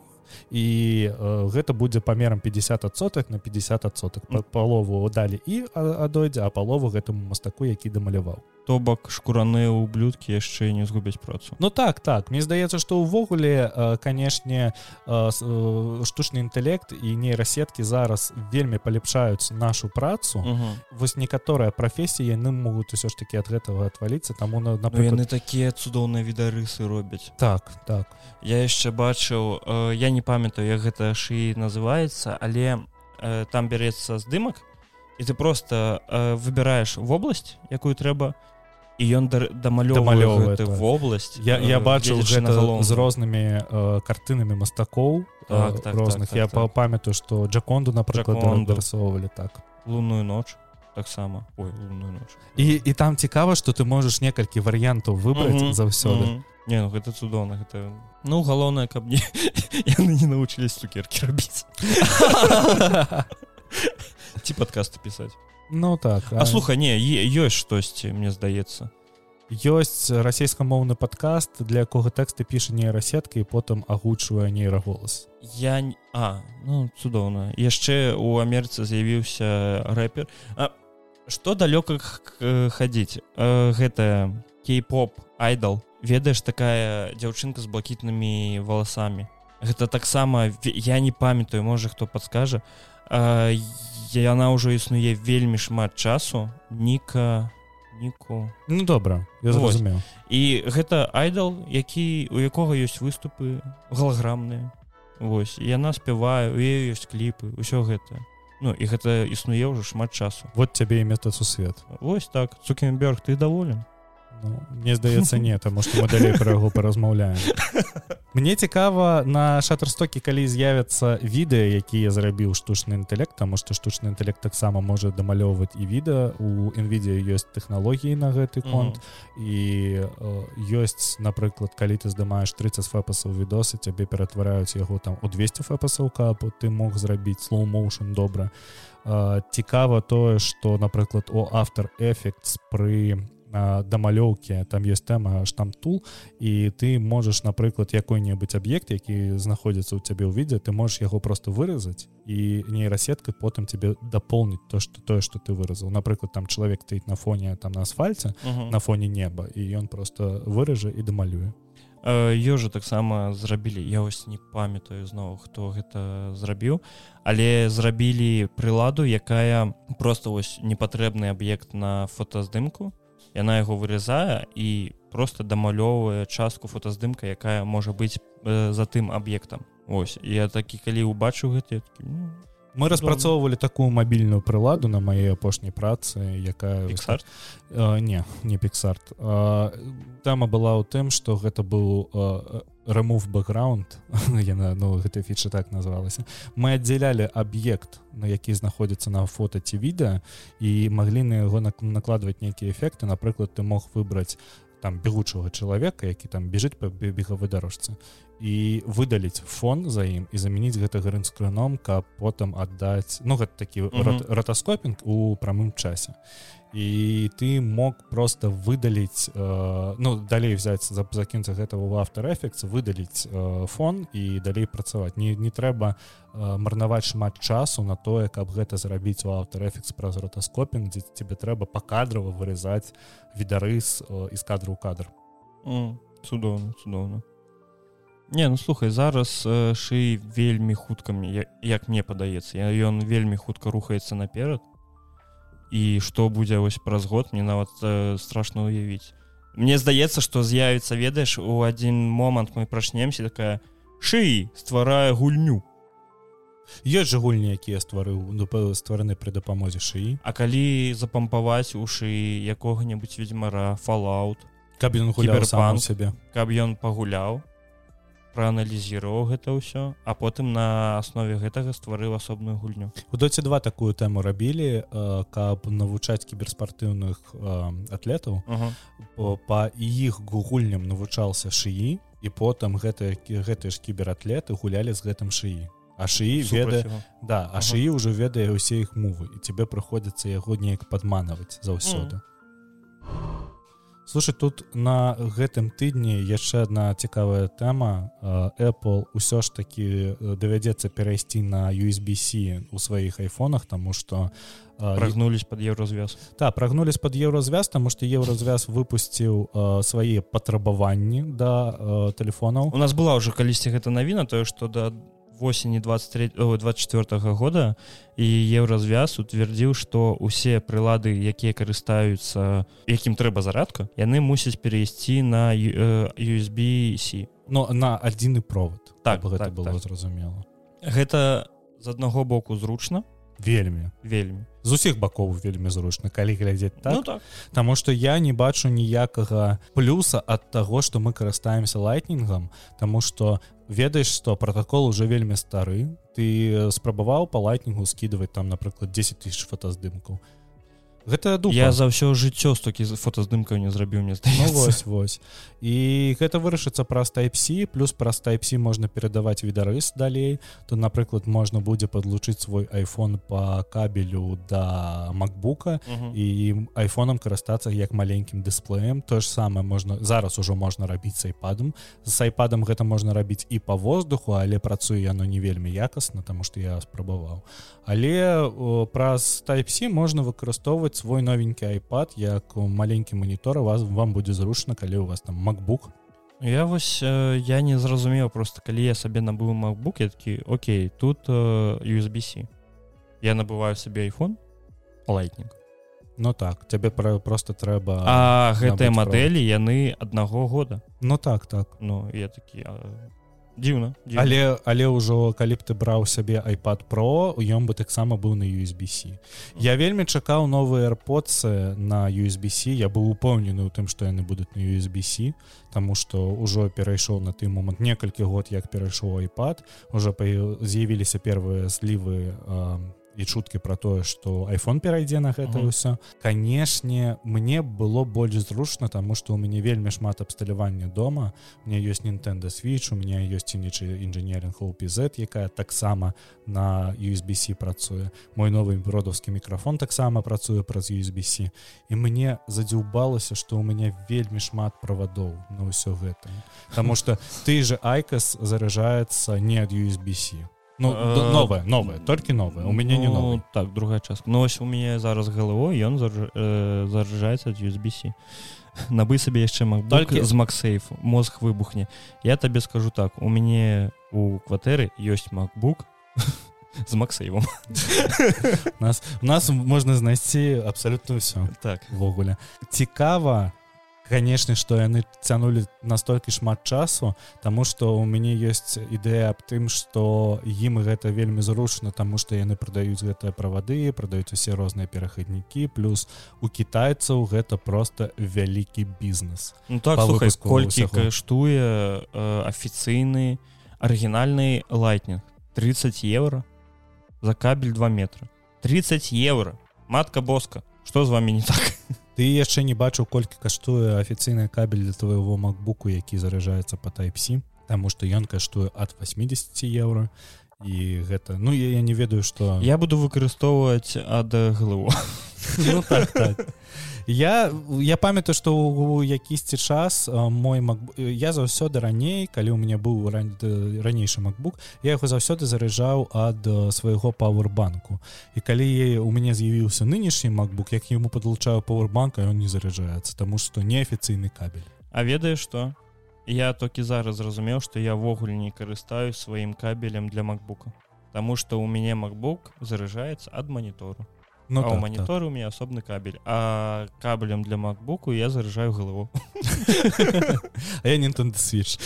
і э, гэта будзе памерам 50соток на 50соток палову далі і адойдзе а палову гэтаму мастаку які дамаляваў то бок шкураныя ублюдкі яшчэ не згубяць працу. Ну так так. Мне здаецца што ўвогуле канешне штучны інтэлект і нейрасеткі зараз вельмі палепшаюць нашу працу. Вось некаторыя прафесіі яны могуць усё ж таки ад гэтага отваліцца таму на напрыклад... Ну, яны такія цудоўныя відарысы робяць. Так так. Я яшчэ бачыў я не памятаю як гэта шыі называецца але там бярэцца здымак і ты просто выбіраеш вобласць якую трэба і ён дамалёўвае так. вобласць я, я бачыў з рознымі э, картынамі мастакоў так, так, розных так, так, я так, памятаю што джаконду напрыклад так. Лунную ноч таксама і і там цікава што ты можаш некалькі варыянтаў выбраць mm -hmm. заўсёды. mm -hmm. Не, ну гэта цудоўна гэта ну галоўнае каб не яны не научились цукерки рабіць. Ці падкасты пісаць Ну так а, а. слуха не ёсць штосьці мне здаецца. Ёсць расійскамоўны падкаст для якога тэксты піша нейрасетка і потым агучвае нейраголас. Я а ну цудоўна. Яшчэ у амерыцы з'явіўся рэпер. А что далёка хадзіць? Гэта кей-поп айдал ведаеш такая дзяўчынка з блакітнымі валасамі. Гэта таксама я не памятаю можа хто падскажа. Я яна ўжо існуе вельмі шмат часу ніка ніку ну добра я зразумеў. І гэта айдал які у якога ёсць выступы галаграмныя Вось яна спявае у ёсць кліпы ўсё гэта. Ну і гэта існуе ўжо шмат часу. Вот цябе і мета сусвет. Вось так. Цукенберг ты даволен Ну, мне здаецца не таму што мы далей пра яго паразмаўляем. Мне цікава на шаттерстокі калі з'явяцца відэа якія зрабіў штучны інтэлект таму што штучны інтэлект таксама можа дамалёўваць і відэа. У інвідзе ёсць тэхналогіі на гэты конт. Mm -hmm. і э, ёсць напрыклад калі ты здымаеш 30 фэпасаў відосы цябе ператвараюць яго там у 200 фэпасаў каб ты мог зрабіць слоумоушен добра. Э, цікава тое што напрыклад у автор эфект пры дамалёўкі там есть тэма штамтул і ты можаш напрыклад якой-небудзь аб'ект які знаходзіцца ў цябе ў відзе ты можаш яго просто выразаць і нейрасетка потым тебе дапоўніць то что тое что ты выразаў напрыклад там чалавек стаіць на фоне там на асфальце uh -huh. на фоне неба і ён просто выража і дамалюе Ёжа таксама зрабілі я вось не памятаю зноў хто гэта зрабіў але зрабілі прыладу якая просто вось непатрэбны аб'ект на фотаздымку яна яго вырезае і просто дамалёўвае частку фотаздымка якая можа быць э, за тым аб'ектам. Ось я такі калі убачыў гэты ну, мы распрацоўвалі такую мабільную прыладу на маей апошняй працы якая э, не не піксарт. Тама была ў тым что гэта быў э, remove бэкграунд яна ну гэта фіча так называлася мы аддзялялі аб'ект на які знаходзіцца на фото ці відэа і маглі на яго накладваць нейкія эфекты напрыклад ты мог выбраць там бегучага чалавека які там бежыць по бегавой дарожцы і выдаліць фон за ім і замяніць гэта грынскрыном каб потым аддаць ну гэта такі mm -hmm. ратаскопінг у прамым часе і ты мог просто выдаліць э, ну далей взять за закінца гэтага у авторэфекс выдаліць э, фон і далей працаваць не не трэба э, марнаваць шмат часу на тое каб гэта зрабіць у авторэфекс праз ротаскопінг дзе тебе трэба пакадрова вырезаць відарыс э, з кадру ў кадр. Mm, цудоўна цудоўна Не ну слухай зараз э, шый вельмі хуткамі як мне падаецца ён вельмі хутка рухаецца наперад і што будзе вось праз год мне нават э, страшно уявіць Мне здаецца што з'явіцца ведаеш у адзін момант мы прачнемся такая шыі стварае гульню ёсць жа гульні якія стварыў ну, ствараны пры дапамозе шыі. А калі запампаваць у шыі якога-небудзь ведьмара фалаут каб ён гуляў сам сябе каб ён пагуляў прааналізіраваў гэта ўсё а потым на аснове гэтага стварыў асобную гульню. У доце два такую тэму рабілі каб навучаць кіберспартыўных атлетаў. Uh -huh. па, па іх гугульням навучался шыі і потым гэтыя гэтыя ж кібератлеты гулялі з гэтым шыі. А шыі ведае да а ага. шыі ўжо ведае ўсе іх мовы і тебе прыходзіцца яго неяк падманаваць заўсёды слушай тут на гэтым тыдні яшчэ одна цікавая тэма. Apple усё ж таки давядзецца перайсці на USB-C у сваіх айфонах тому что прагнулись под еўразвяз. Та прагнулись под еўразвяз тому что еўразвяз выпусціў свае патрабаванні да телефонаў у нас была уже калісьці гэта навіна тое что да до восені 23 24 -го года і еўразвяз утвердзіў што усе прылады якія карыстаюцца якім трэба зарадка яны мусяць перайсці на USB-C но на адзіны провод так гэта так, было так. зразумела. Гэта з аднаго боку зручна. Вельмі. Вельмі. З усіх бакоў вельмі зручна калі глядзець так, ну, так. Таму што я не бачу ніякага плюса ад таго што мы карыстаемся лайтнінгам Таму што ведаеш што протакол уже вельмі стары. Ты спрабаваў па лайтнінгу скидывать там напрыклад 10 тысяч фотаздымкаў гэта дупа. я за ўсё жыццё стокі з фотаздымкаў не зрабіў мне ну, вось вось. І гэта вырашыцца праз тайпсі плюс праз тайпсі можна перадаваць відарыс далей. То напрыклад можна будзе подлучыць свой iphone по кабелю да макбука і айфонам карыстацца як маленькім дысплеем. То ж самае можна зараз ужо можна рабіць с айпадам. З айпадам гэта можна рабіць і по воздуху але працуе яно не вельмі якасна тому что я спрабаваў. Але праз тайпсі можна выкарыстоўваць свой новенькі iPad як маленькі манітор вас вам будзе зручна калі у вас там macbook. Я вось э, я не зразумеў просто калі я сабе набыў macbook я такі Окей тут э, USB-C я набываю сабе iPhone лайтнинг Ну так цябе пра просто трэба а гэтыя мадэлі яны аднаго года. Ну так так. Ну я такі а дзіўна але але ўжо калі б ты браў сябе iPad про ён бы таксама быў на USB-C. Я вельмі чакаў новыя airподцы на USB-C. Я быў упэўнены ў тым што яны будуць на USB-C Таму што ўжо перайшоў на той момант некалькі год як перайшоў iPad. Уже з'явіліся первыя злівы і чуткі про тое что iphone перайдзе на гэта ўсё канешне мне было больш зручна тому что у мяне вельмі шмат абсталявання дома. Мне ёсць Nintendo switch у меня ёсць інічы інжынеринг OPZ якая таксама на USB-C працуе мой новы бродаўскі мікрафон таксама працуе праз USB-C і мне задзіўбалася что у мяне вельмі шмат правадоў на ўсё гэта. Таму что ты же айкас заражаецца не ад USB-C Ну э, новое новое толькі новое у мяне не новое так другая частка. Ну ось у мяне зараз галово ён заражаецца ад USB-C набы сабе яшчэ мог толькі з максейф мозг выбухне я табе скажу так у мяне у кватэры ёсць макбук з максейвом нас у нас можна знайсці абсалютна ўсё так. ввогуле цікава конечно что яны цянули настолькі шмат часу тому что у мяне есть ідэя аб тым что ім гэта вельмі зручна тому что яны продаюць гэтыя правады продаюць усе розныя перахаднікі плюс у китайцаў гэта просто вялікі бізнес ну, так слухай, колькі каштуе э, афіцыйны арыгінальны лайтнинг 30 евро за кабель 2 метра. 30 евро матка боска что з вами не так ты яшчэ не бачыў колькі каштуе афіцыйны кабель для твоего макбуку які заражаецца по тайпсі Таму что ён каштуе ад 80 евро і гэта ну я, я не ведаю что я буду выкарыстоўваць ад ГЛУ ну, так, так. Я я памятаю что у якісьці час мой Mac... я заўсёды раней калі у меня быў ран... ранейшы макбук я яго заўсёды заряджаў ад свайго пауэрбанку. І калі у мяне з'явіўся нынешні макбук як яму падлучаю пауэрбанка он не заряджаецца тому что неафіцыйны кабель. А ведаеш что я толькі зараз зразумеў што я ввогуле не карыстаю сваім кабелем для макбука Таму што ў мяне макбук заражаецца ад манітору Ну, а так, у маніторы у меня асобны кабель а кабелем для макбуку я заражаю галаву так. А я Nintendo Switch.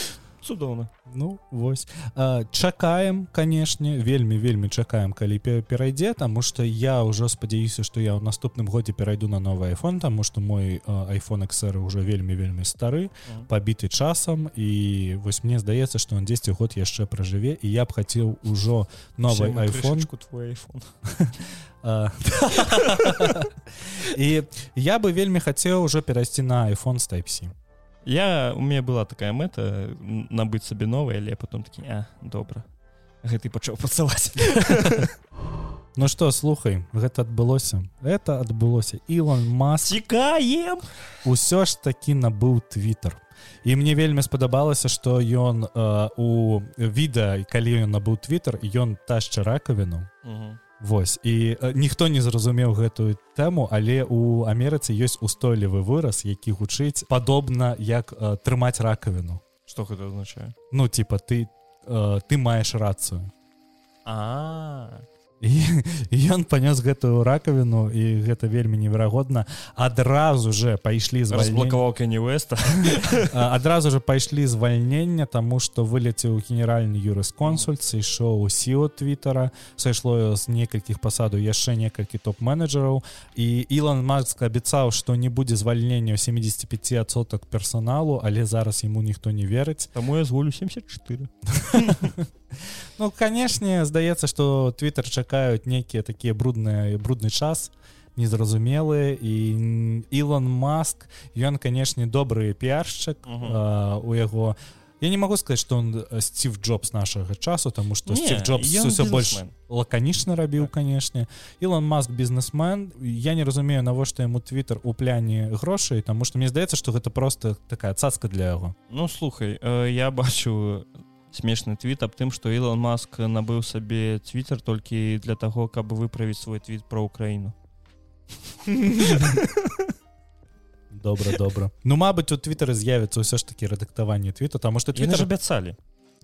Цудоўна. Ну вось. А, чакаем канешне вельмі вельмі чакаем калі пе- перайдзе таму што я ўжо спадзяюся што я ў наступным годзе перайду на новы iPhone таму што мой iPhone XR уже вельмі вельмі стары пабіты часам і вось мне здаецца што он 10 год яшчэ пражыве і я б хацеў ужо новы iPhone твой iPhone і я бы вельмі хацеў уже перайсці на iPhone Type-C я у меня была такая мэта набыць сабе новая але потом такі а добра гэты пачаў пацаваць Ну что слухай гэта адбылося это адбылося Ілон Маск. Цікаем усё ж такі набыў твиттер. І мне вельмі спадабалася што ён э, у відэа калі ён набыў твиттер ён ташча ракавіну Вось і э, ніхто не зразумеў гэтую тэму але у Амерыцы ёсць устойлівы выраз які гучыць падобна як э, трымаць ракавіну. Что гэта означае ну типа ты э, ты маеш рацыю. А. і і ён панёс гэтую ракавіну і гэта вельмі неверагодна. Адразу же пайшлі з разблакаваў Веста адразу же пайшлі звальнення тому что вылецеў генеральны юрысконсульт сышоў сіо твиттера сышло з некалькіх пасаду яшчэ некалькі топ-менеджераў і Ілон Маск абяцаў што не будзе звальнення 75соток персоналу але зараз ему ніхто не верыць. Таму я зволю 74 Ну канешне здаецца што Twitter чакаюць нейкія такія брудныя брудны час незразумелыя і Ілон Маск ён канешне добры піаршчык а, у яго я не могу сказаць што он сців Джобс нашага часу тому што Стив Джобс ён ўсё больш лаканічна рабіў Так. канешне Ілон Маск бізнесмен я не разумею навошта яму Twitter у пляне грошай тому што мне здаецца што гэта просто такая цацка для яго Ну слухай э, я бачу смешны твіт аб тым што Ілон Маск набыў сабе твиттер толькі для таго каб выправіць свой твіт про Украіну. Добра добра. Ну мабыць у твиттары з'явіцца ўсё ж таки рэдактаванне твіта тому что Яны твиттер ж абяцалі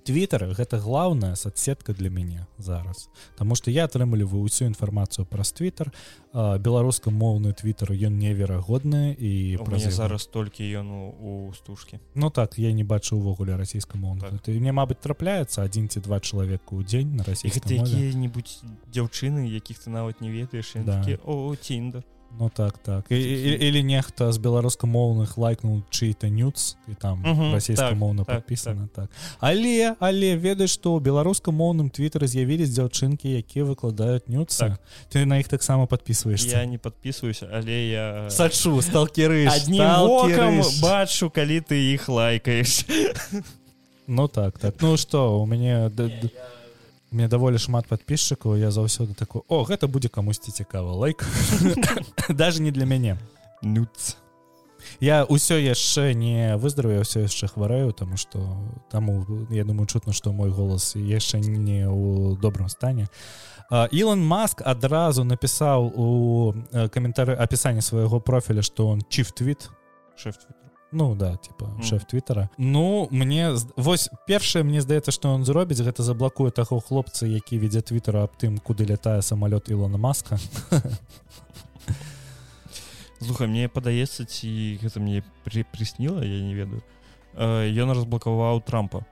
твиттер гэта главная соцсетка для мяне зараз Таму что я атрымліваю ўсю інфармацыю праз твиттер беларускамоўны твиттер ён неверагодны і У праз зараз толькі ён у, у стужкі Ну так я не бачу увогуле расійскамоўны Так. ты мне мабыць трапляецца адзін ці два чалавека ў дзень на расійскай мове якія-нибудь дзяўчыны якіх ты нават не ведаеш Да. да. о тиндер Ну так так. І, і, или нехта з беларускамоўных лайкнул чый-то нюц і там Мгм, расійскамоўна так, так, подпісана так, але але ведаеш што ў беларускамоўным твиттары з'явілись дзяўчынкі якія выкладаюць нюцы Так. ты на іх таксама подписываешься? Я не подписываюся але я сачу сталкеры аднім бачу калі ты іх лайкаеш Ну так так. Ну что у мяне д- д- у мне даволі шмат подписчикаў я заўсёды такой о гэта будзе камусьці цікава лайк даже не для мяне нюц. Я ўсё яшчэ не выздараю ўсё яшчэ хварэю тому что таму я думаю чутно что мой голас яшчэ не ў добрым стане. Ілон Маск адразу напісаў у э, каментары апісанні свайго профіля что он чиф твит шеф твиттера Ну да типа Мгм. шеф твиттера. Ну мне вось першае мне здаецца что он зробіць гэта заблакуе таго хлопца які вядзе твиттера аб тым куды лятае самалёт Ілона Маска. Слухай мне падаецца ці гэта мне при прысніла я не ведаю. Э, ён разблакаваў трампа.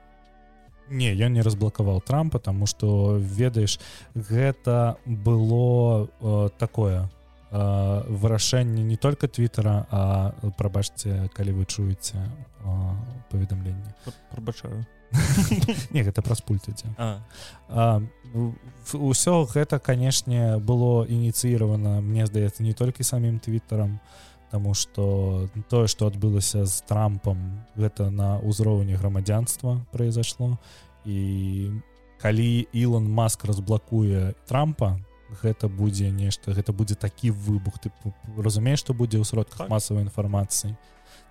Не ён не разблакаваў трампа тому что ведаеш гэта было э, такое вырашэнне не только твиттера а прабачце калі вы чуеце э, паведамленне прабачаю не гэта праз пульт ідзе а. А, в- в- усё гэта канешне было ініцыіравана мне здаецца не толькі самім твиттерам Таму что тое што адбылася з трампам гэта на ўзроўні грамадзянства произошло. І калі Ілон Маск разблакуе трампа гэта будзе нешта гэта будзе такі выбух. Ты разумееш што будзе ў сродках Так. масавай інфармацыі?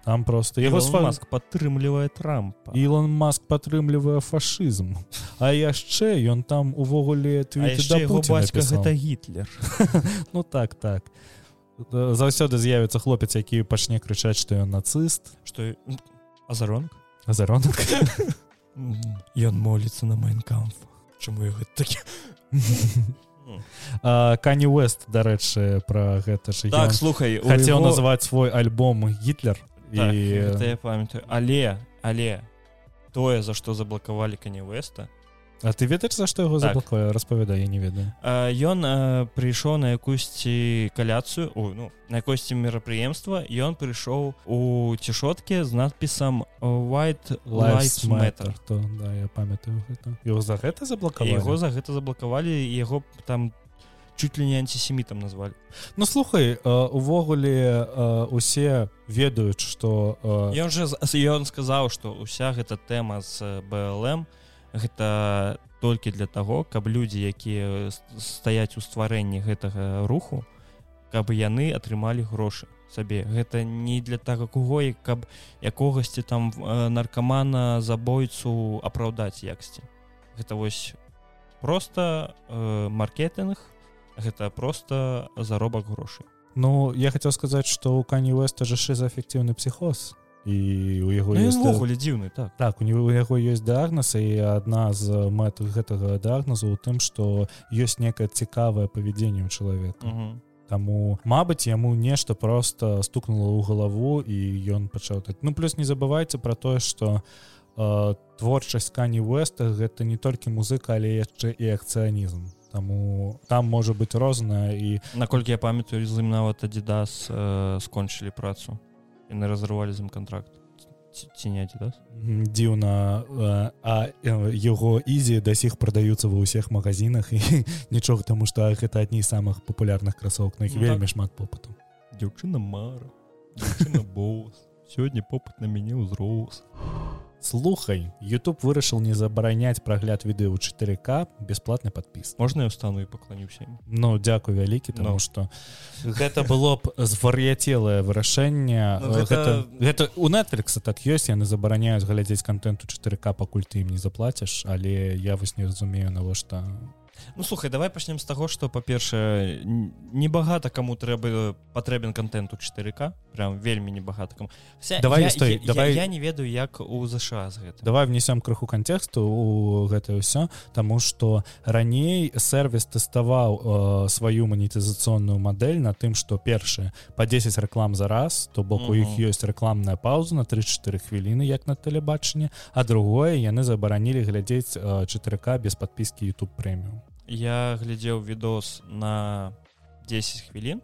Там просто яго Ілон сфа- Маск падтрымлівае трампа. Ілон Маск падтрымлівае фашызм. А яшчэ ён там увогуле бацька гэта гітлер. Ну так так. Заўсёды з'явіцца хлопец які пачне крычаць што ён нацыст. Что азарон азаронак? Ён моліцца на майнкамф. Чаму я гэта такі кані Уэст дарэчы про гэта ж так слухай хацеў его... называть свой альбом гітлер так, і я памятаю. Але але тое за што заблакавалі кані Уэста А ты ведаеш за што яго так. заблакуе распавяда я не ведаю. Ён прыйшоў на якусьці каляцыю ну на якосьці мерапрыемства ён прыйшоў у цішоткі з надпісам white life matter то да, я памятаю его за гэта заблакавалі? Яго за гэта заблакавалі яго там чуть ли не антисемітам назвалі. Ну слухай увогуле усе ведаюць што ён же ён сказаў што уся гэта тэма з блм у гэта толькі для таго каб людзі якія стаяць у стварэнні гэтага руху каб яны атрымалі грошы сабе. Гэта не для таго кого і каб якогасьці там наркамана забойцу апраўдаць яксці гэта вось просто э, маркетинг гэта просто заробак грошай. Ну я хотел сказаць что у кані Уэста же шизаэфектыўны псіхоз і у яго ёстгуле дзіўны так. Так у него у яго ёсць дыагназ і адна з мэт гэтага дыагназу у тым што ёсць некае цікавае павядзенне ў чалавека. Таму Мабыць яму нешта просто стукнула ў галаву і ён пачаў так. Ну плюс не забывайце про тое что э, творчасць кані Уэста гэта не толькі музыка але яшчэ і акцыянізм. Таму там можа быць розная і наколькі я памятаю з ім нават адзідас э, скончылі працу яны разрывалі з ім контракт ці не да? дзіўна а яго ізі да сіх прадаюцца ва ўсіх магазинах і нічога таму што гэта адні з самых папулярных красовак на іх ну, вельмі так. шмат попыту. Дзяўчына мара босс сёння попыт на мяне ўзрос слухай YouTube вырашыў не забараняць прагляд відэо ў 4к бесплатны подпіс можна я стану і пакланіўся Ну дзякуй вялікі что no. гэта было б звар'яцелае вырашэнне ну, гэта... Гэта, гэта у Netflix так ёсць яны забараняюць глядзець контенту 4к пакуль ты ім не заплаціш але я вось не разумею навошта Ну слухай давай пачнем з таго што па-першае небагата каму трэба патрэбен контенту 4к прям вельмі небагата кому. Давай я, стой, я, давай я, я не ведаю як у ЗША з гэта давай внесем крыху кантэксту у гэта ўсё Таму што раней сервіс тэставаў э, сваю манетызацыйную мадэль на тым што першае по 10 реклам за раз то бок у іх ёсць рэкламная пауза на 34 хвіліны як на тэлебачанні а другое яны забаранілі глядзець 4к без подпіскі youtube прэміум я глядзеў відос на 10 хвілін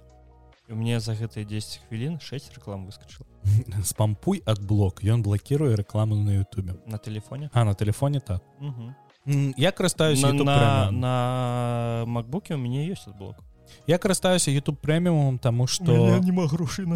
у мне за гэтыя 10 хвілін 6 реклам выскочыла спампуй ад блок ён блокируе рекламу на Ютубе. На телефоне а на телефоне так. Угу. я карыстаюсь на, на, на макбуке у мяне ёсць блок я карыстаюся youtube прэміумом тому что не грошы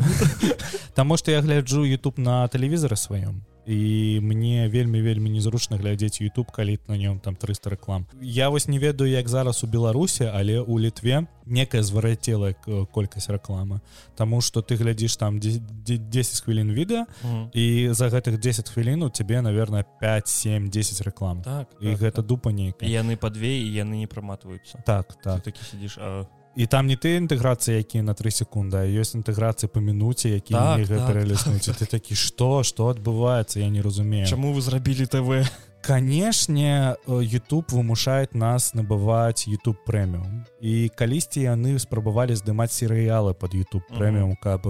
Таму что я гляджу YouTube на тэлевізары сваём і мне вельмі вельмі незручна глядзець YouTube калі на нём там 300 реклам я вось не ведаю як зараз у беларусе але у літве некая зварацелая колькасць рэкламы Таму что ты глядзіш там 10 хвілін відэа і за гэтых 10 хвілін у цябе наверное 5 7 10 реклам так і так, гэта так. дупа нейка яны па две і яны не праматваюцца. Так так. Такі сидишь а і там не ты інтэграцыі які на три секунды ёсць інтэграцыі па мінуце які так, так, так. ты такі что что адбываецца я не разумею чаму вы зрабілі тв? Канешне YouTube вымушаюць нас набываць YouTube прэміум і калісьці яны спрабавалі здымаць серыялы под YouTube прэміум каб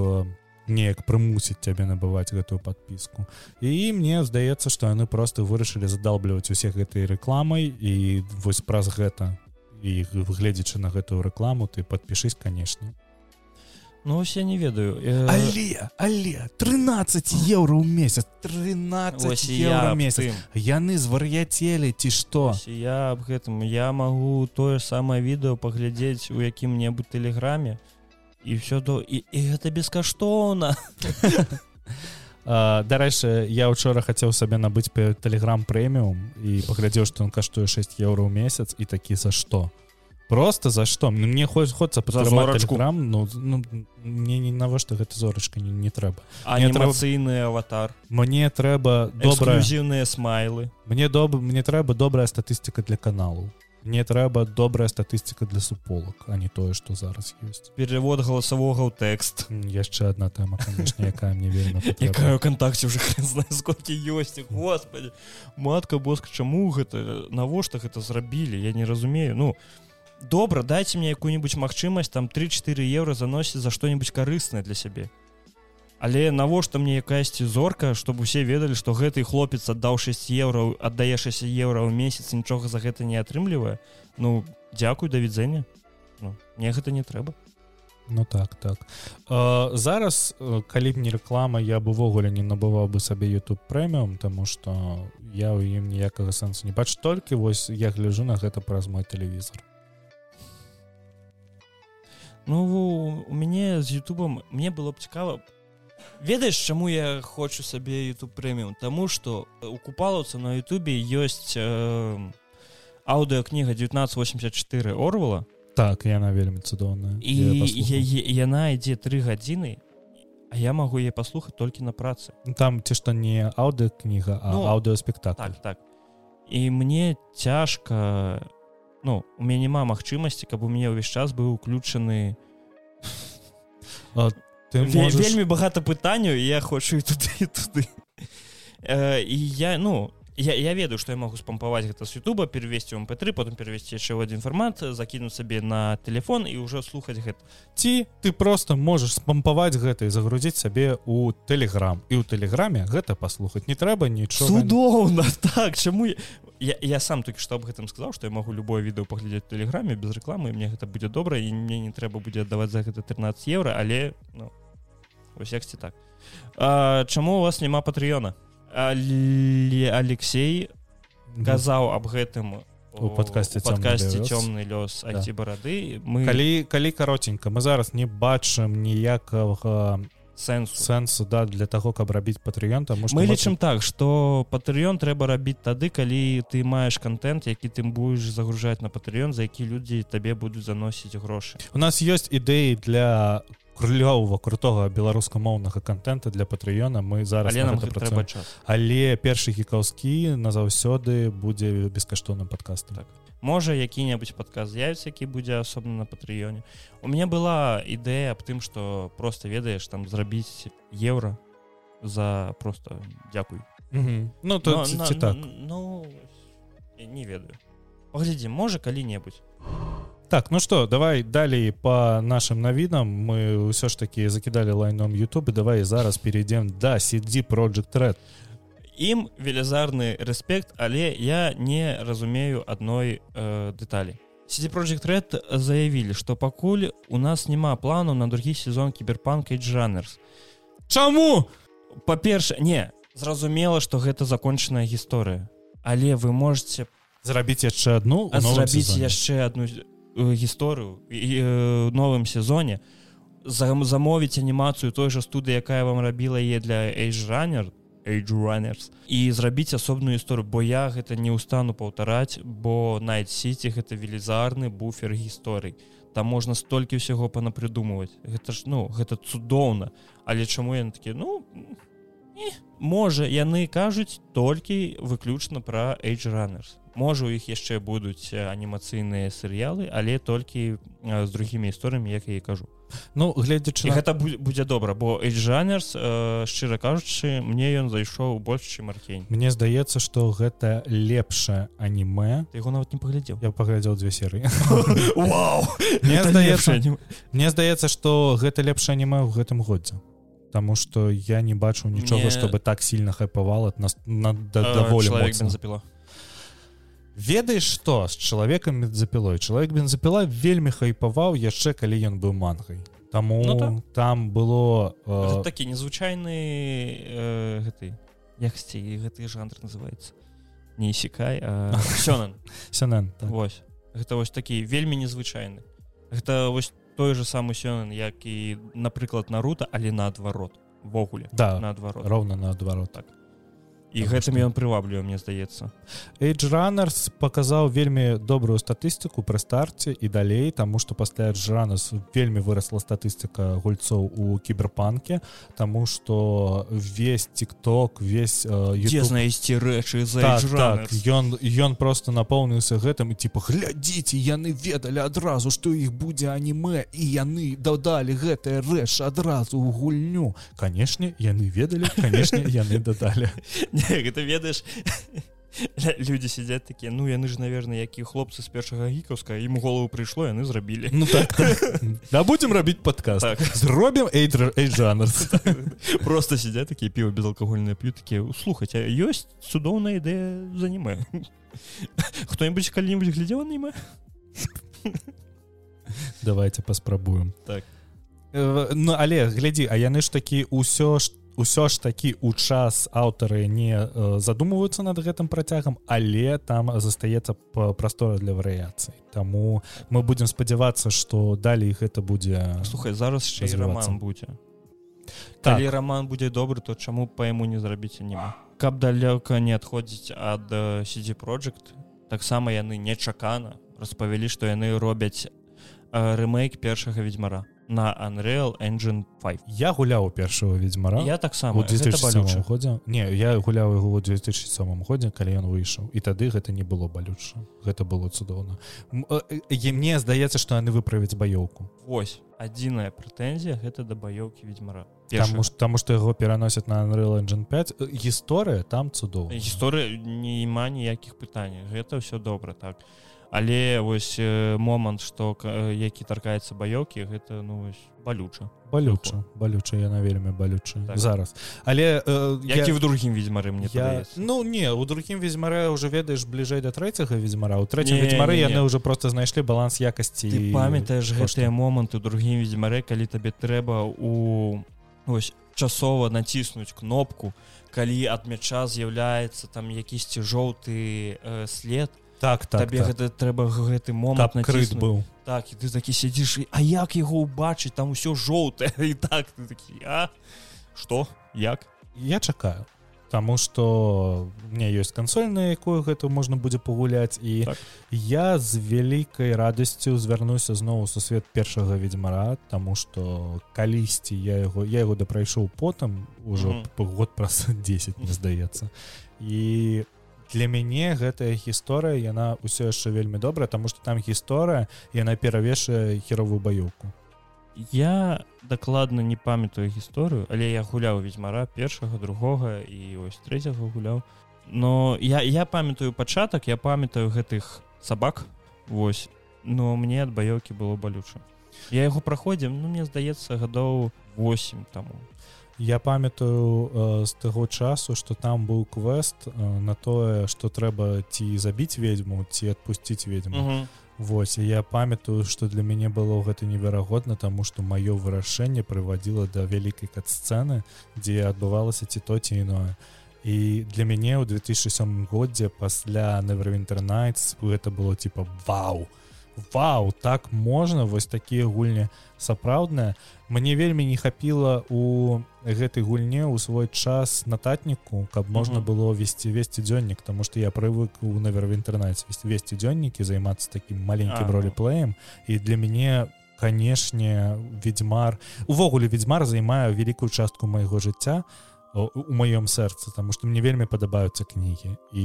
неяк прымусіць цябе набываць гэтую подпіску і мне здаецца што яны просто вырашылі задалбліваць усе гэтай рэкламай і вось праз гэта і выгледзячы на гэтую рэкламу ты подпішись канешне Ну ось я не ведаю. Э... але але 13 еўра ў месяц 13 месяц. яны звар'яцелі ці што я аб гэтым я магу тое самае відэо паглядзець у якім-небудзь тэлеграме і все то і, і гэта бескаштоўна дарэчы я учора хацеў сабе набыць тэлеграм прэміум і паглядзеў што он каштуе 6 еўра ў месяц. І такі за што просто за што мне хоць хочется пазарачкурам ну, ну мне не навошта гэта зорачка не, не трэба анімацыйны трэба... аватар. Мне трэба добрая зіўныя смайлы. Мне доб мне трэба добрая статыстыка для каналу мне трэба добрая статыстыка для суполак а не тое что зараз ёсць. Перевод галасавога ў тэкст. Яшчэ одна тэма конечно якая мне вельмі якая кантакце уже сколькі ёсць. Господи матка боска чаму гэта навошта гэта зрабілі я не разумею. Ну добра дайте мне якую-нибудь магчымасць там 3-4 еўра заносіць за што-нибудь карыснае для сябе але навошта мне якаясьці зорка чтобы усе ведалі что гэты хлопец аддаў 6 еўра аддае 6 еўра ў месяц нічога за гэта не атрымлівае? Ну дзякуй да відзення. Ну, мне гэта не трэба. Ну так так. А, зараз калі б не реклама я бы увогуле не набываў бы сабе youtube прэміум тому что я ў ім ніякага сэнсу не бач толькі вось я гляжу на гэта праз мой тэлевізор ну у мяне з ютубам мне было б цікава ведаеш чаму я хочу сабе youtube прэміум тому что у купалаўца на Ютубе ёсць э, аўдыокніга 1984 орвала. Так яна вельмі цудоўная. І яна ідзе три гадзіны а я магу яе паслухаць толькі на працы. Ну, там ці што не аўдыокніга ну, аўдыоспектакль так, так. І мне цяжка ну у мяне няма магчымасці каб у мяне ўвесь час быў уключаны ты можешь... вельмі багата пытанняў я хочу туды туды. Э, і я ну я, я ведаю что я могу спампаваць гэта с Ютуба перевесці мп3 потом перевесці яшчэ один фармат закіну сабе на телефон і ўжо слухаць гэта. Ці ты просто можешь спампаваць гэта і загрузіць сабе у телеграм і у тэлеграме гэта паслухаць. Не трэба нічого цудоўна так чаму я я, я сам толькі што аб гэтым сказаў што я магу любое відэо паглядзець тэлеграме без рэкламы мне гэта будзе добра і мне не трэба будзе аддаваць за гэта 13 еўра але ну усякці так. А, чаму у вас няма патрыёна Алексей казаў аб гэтым у падкасці падкасці цёмны лёс айці да. барады. Мы калі калі каротенька мы зараз не бачым ніякага сэнсу. сэнсу да для того каб рабіць патрыён там мы лічым так что патрыён трэба рабіць тады калі ты маеш контент які ты будешь загружаць на патрыён за які людзі табе будуць заносіць грошы. У нас ёсць ідэі для крылёвого крутого беларускамоўнага контента для патрыёна мы зараз але, першы гікаўскі назаўсёды будзе бескаштоўным подкастом так. Можа які-небудзь падказ з'явіцца які будзе асобна на патрыёне. У меня была ідэя аб тым что просто ведаеш там зрабіць еўра за просто дзякуй. Ну то но, ці, ці так? ну не ведаю. Паглядзі можа калі-небудзь так ну что давай далей по нашим навінам мы ўсё ж таки закидали лайном youtube давай зараз перейдем. Да CD project red. Ім велізарны рэспект але я не разумею адной э, дэталі CD project red заявілі что пакуль у нас няма плану на другі сезон кіберпанка жанрс Чаму? Па-перша не зразумела что гэта закончаная гісторыя але вы можете зрабіць яшчэ одну зрабіць яшчэ одну гісторыю э, новым сезоне замовіць анімацыю той жа студыі якая вам рабіла е для эйжранер runners і зрабіць асобную гісторыю бо я гэта не ўстану паўтараць бо найт сіці гэта велізарны буфер гісторый там можна столькі ўсяго панапрыдумваць гэта ж ну гэта цудоўна але чаму я такі ну не, можа яны кажуць толькі выключна пра эйжранерс можа у іх яшчэ будуць анімацыйныя серыялы але толькі з другімі гісторыямі як я кажу. Ну гледзячы на... гэта будзе добра бо жанерс шчыра кажучы мне ён зайшоў больш чым мархень Мне здаецца што гэта лепшае анімэ его нават не паглядзеў. Я паглядзеў дзве серыі. Мне здаецца мне здаецца што гэта лепшае анімэ ў гэтым годзе. Таму што я не бачу нічога чтобы так сильно хайпавала нас на даволі запіла ведаеш что з чалавекам бензапілой? Чалавек бензапіла вельмі хайпаваў яшчэ калі ён быў мангай. Таму ну, так. там было э... такі незвычайны э, гэты яксці гэты жанр называется не сікай сёнэн. Так. вось. Гэта вось такі вельмі незвычайны. Гэта вось той же самы сёнэн як і напрыклад нарута але наадварот ввогуле да наадварот. роўна наадварот. Так і гэтым ён прываблівае мне здаецца Age runners показаў вельмі добрую статыстыку пры старце і далей тому что пасля Ранас вельмі вырасла статыстыка гульцоў у кіберпанке тому что весь тикток весь э, знайсці рэчы так, так, ён ён просто напоўніўся гэтым і типа глядзіце яны ведалі адразу что іх будзе аніме і яны дадалі гэтыя рэч адразу гульню канешне яны ведалі канешне яны дадалі гэта ведаеш люди сядзяць такія ну яны ж наверное які хлопцы з першага гікаўска ім голову прыйшло яны зрабілі ну так, так. да будем рабіць подкаст. Так. зробім эйдр жанр просто сядзяць такія піва безалкагольныя п'ю такія слухаць ёсць цудоўная ідэя заніме хто-нибудь калі-нибудь глядзеў аніме давайте паспрабуем так. Ну але глядзі а яны ж такі ўсё што ўсё ж такі у час аўтары не э, задумваюцца над гэтым працягам але там застаецца прастора для варыяцый. Таму мы будзем спадзявацца што далей гэта будзе слухай зараз роман будзе. Так. калі роман будзе добры то чаму па яму не зрабіць няма каб далёка не адходзіць ад сидзі project таксама яны нечакана распавялі што яны робяць рэмейк першага ведьзьмара на Unreal Engine 5 я гуляў першого ведьзьмара я таксама годзе не я гуляў его у 2007 годзе калі ён выйшаў і тады гэта не было балюча гэта было цудоўна е мне здаецца что яны выправіць баёўку Вось адзіная прэтэнзія гэта да баёўкі ведьзьмара таму што яго пераносяць на Unreal Engine 5 гісторыя там цудоў гісторыя нема ніякіх пытанняў гэта ўсё добра так. а але вось э, момант что э, які таркаецца баёкі гэта ну вось балюча. Балюча балюча яна вельмі балюча так. зараз. Але э, які я... в другім ведьзьмары мне я... ну не у другім ведьзьмаре уже ведаеш бліжэй да трэцяга ведьзьмара у трэцім ведьзьмары яны уже просто знайшлі баланс якасці і... памятаеш гэтыя моманты другім ведьзьмаре калі табе трэба у ось часова націснуць кнопку калі ад мяча з'яўляецца там якісьці жоўты э, след так так табе так. гэта трэба гэты момант накрыт быў. Так і ты такі сядзіш А як яго ўбачыць там усё жоўтае і так ты такі а? Что як? Я чакаю. Таму что мне ёсць кансоль на якую гэта можна будзе пагуляць і так. я з вялікай радасцю звярнуся зноў са свет першага ведьзьмара Таму что калісьці я яго я яго дапрайшоў потым ужо mm -hmm. год праз 10 мне здаецца. І для мяне гэтая гісторыя яна ўсё яшчэ вельмі добрая тому что там гісторыя яна перавешае херовую баёўку я дакладна не памятаю гісторыю але я гуляў ведьзьмара першага другога і ось трэцяга гуляў. Но я я памятаю пачатак я памятаю гэтых сабак Вось но мне ад баёўкі было балюча. Я яго праходзім ну мне здаецца гадоў 8 таму я памятаю э, з таго часу что там быў квест э, на тое что трэба ці забіць ведьму ці адпусціць ведьму. Uh -huh. Вось я памятаю что для мяне было гэта неверагодна тому что маё вырашэнне прыводзіла да вялікай кат-сцэны дзе адбывалася ці то ці іное і для мяне ў 2007 годзе пасля невервінтернайтс гэта было типа вау вау так можна вось такія гульні сапраўдныя мне вельмі не хапіла у гэтай гульне ў свой час нататніку каб можна было весці весці дзённік тому что я прывык у навер в інтэрнэце весці дзённікі займацца таким маленькім ролеплеем і для мяне канешне ведьзьмар увогуле ведьзьмар займае вялікую частку майго жыцця у маём сэрцы тому что мне вельмі падабаюцца кнігі. І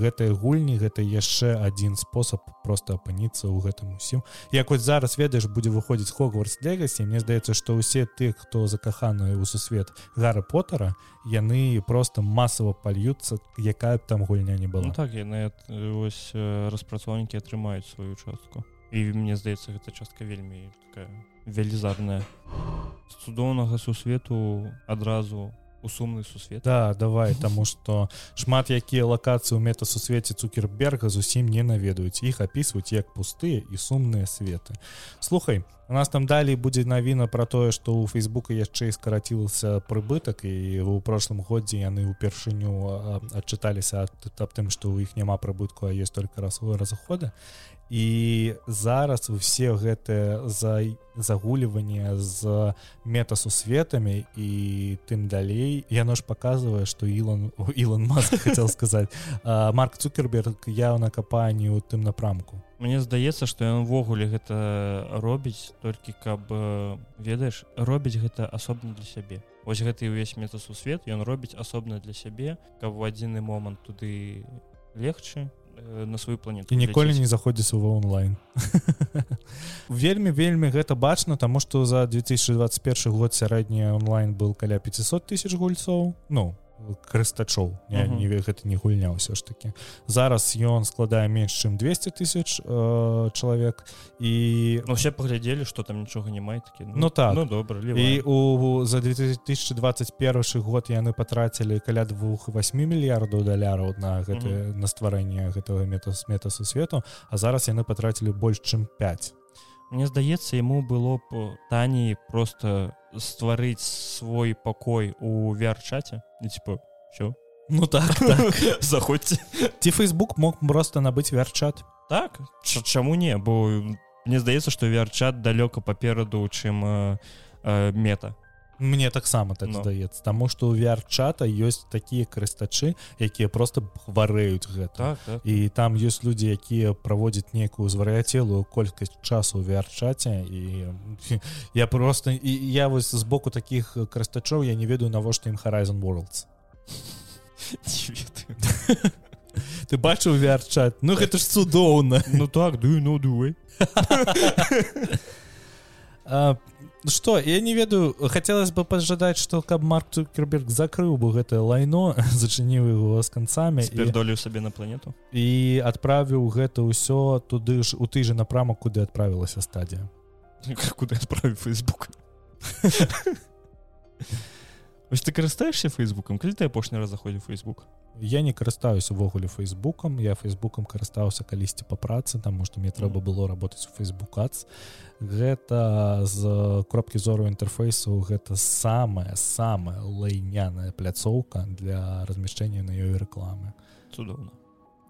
гэтыя гульні гэта яшчэ адзін спосаб просто апыніцца ў гэтым усім. Як вось зараз ведаеш будзе выходзіць хогварс легасі мне здаецца што ўсе ты хто закаханыя ў сусвет гары потара яны просто масава пальюцца якая б там гульня не была. Ну, так яны ось распрацоўнікі атрымаюць сваю частку. І мне здаецца гэта частка вельмі такая велізарная. Цудоўнага сусвету адразу у сумны сусвет да давай тому что шмат якія лакацыі ў метасусвеце цукерберга зусім не наведаюць іх апісваюць як пустыя і сумныя светы слухай у нас там далей будзе навіна про тое что у фейсбука яшчэ і скарацілася прыбытак і у прошлым годзе яны ўпершыню адчыталіся аб тым что у іх няма прыбытку а есть только расовой разыхода і зараз все гэтыя за загуліванне з метасусветамі і тым далей яно ж показывае что Ілон Ілон Маск хотел сказать Марк цукерберг яўна капанію у тым напрамку. Мне здаецца што ён увогуле гэта робіць толькі каб ведаеш робіць гэта асобна для сябе. Вось гэты ўвесь метасусвет ён робіць асобна для сябе каб у адзіны момант туды легчы Э, на сваю планету і ніколі не заходзіцца ва онлайн. Вельмі вельмі гэта бачна тому что за 2021 год сярэдні онлайн был каля 500 тысяч гульцоў ну крыстачоў. Не, не гэта не гульня ўсё ж таки зараз ён складае менш чым 200 тысяч э, чалавек і ну, все паглядзелі что там нічога не май такі ну, ну так. ну, добра і у за 2021 год яны патрацілі каля двух 8 мільярдаў даляраў на гэты на стварэнне гэтага метас метасу свету а зараз яны патрацілі больш чым 5 Мне здаецца яму было б таней просто стварыць свой пакой у вер-чаце типа все ну так, так. заходзьце ці Facebook мог просто набыць вер-чат так чаму не бо мне здаецца что вер-чат далёка папераду чым э, э, мета мне таксама так no. здаецца Таму што ў VR-чата ёсць такія карыстачы якія просто хварэюць гэта. Так, так. і там ёсць людзі якія праводзяць нейкую звар'яцелую колькасць часу ў VR-чаце і я просто і я вось з боку таких карыстачоў я не ведаю навошта ім Horizon worldс ты бачыў VR-чат? Ну гэта ж цудоўна Ну так ду ну дуй что я не ведаю хотелось бы пожадать что каб марк цукерберг закрыў бы гэтае лайно зачыніў его с концами долю сабе на планету. і адправіў гэта ўсё туды ж у ты же напрамак куды адправілася стадія куды адправіў Facebook Вось ты карыстаешься фейсбукам калі ты апошні раз заходзіў Facebook я не карыстаюсь увогуле фейсбукам я фейсбукам карыстаўся калісьці па працы таму што мне трэба было работаць у фейсбукац гэта з кропкі зору інтэрфейсу гэта самая самая лайняная пляцоўка для размяшчэння на ёй рэкламы цудоўна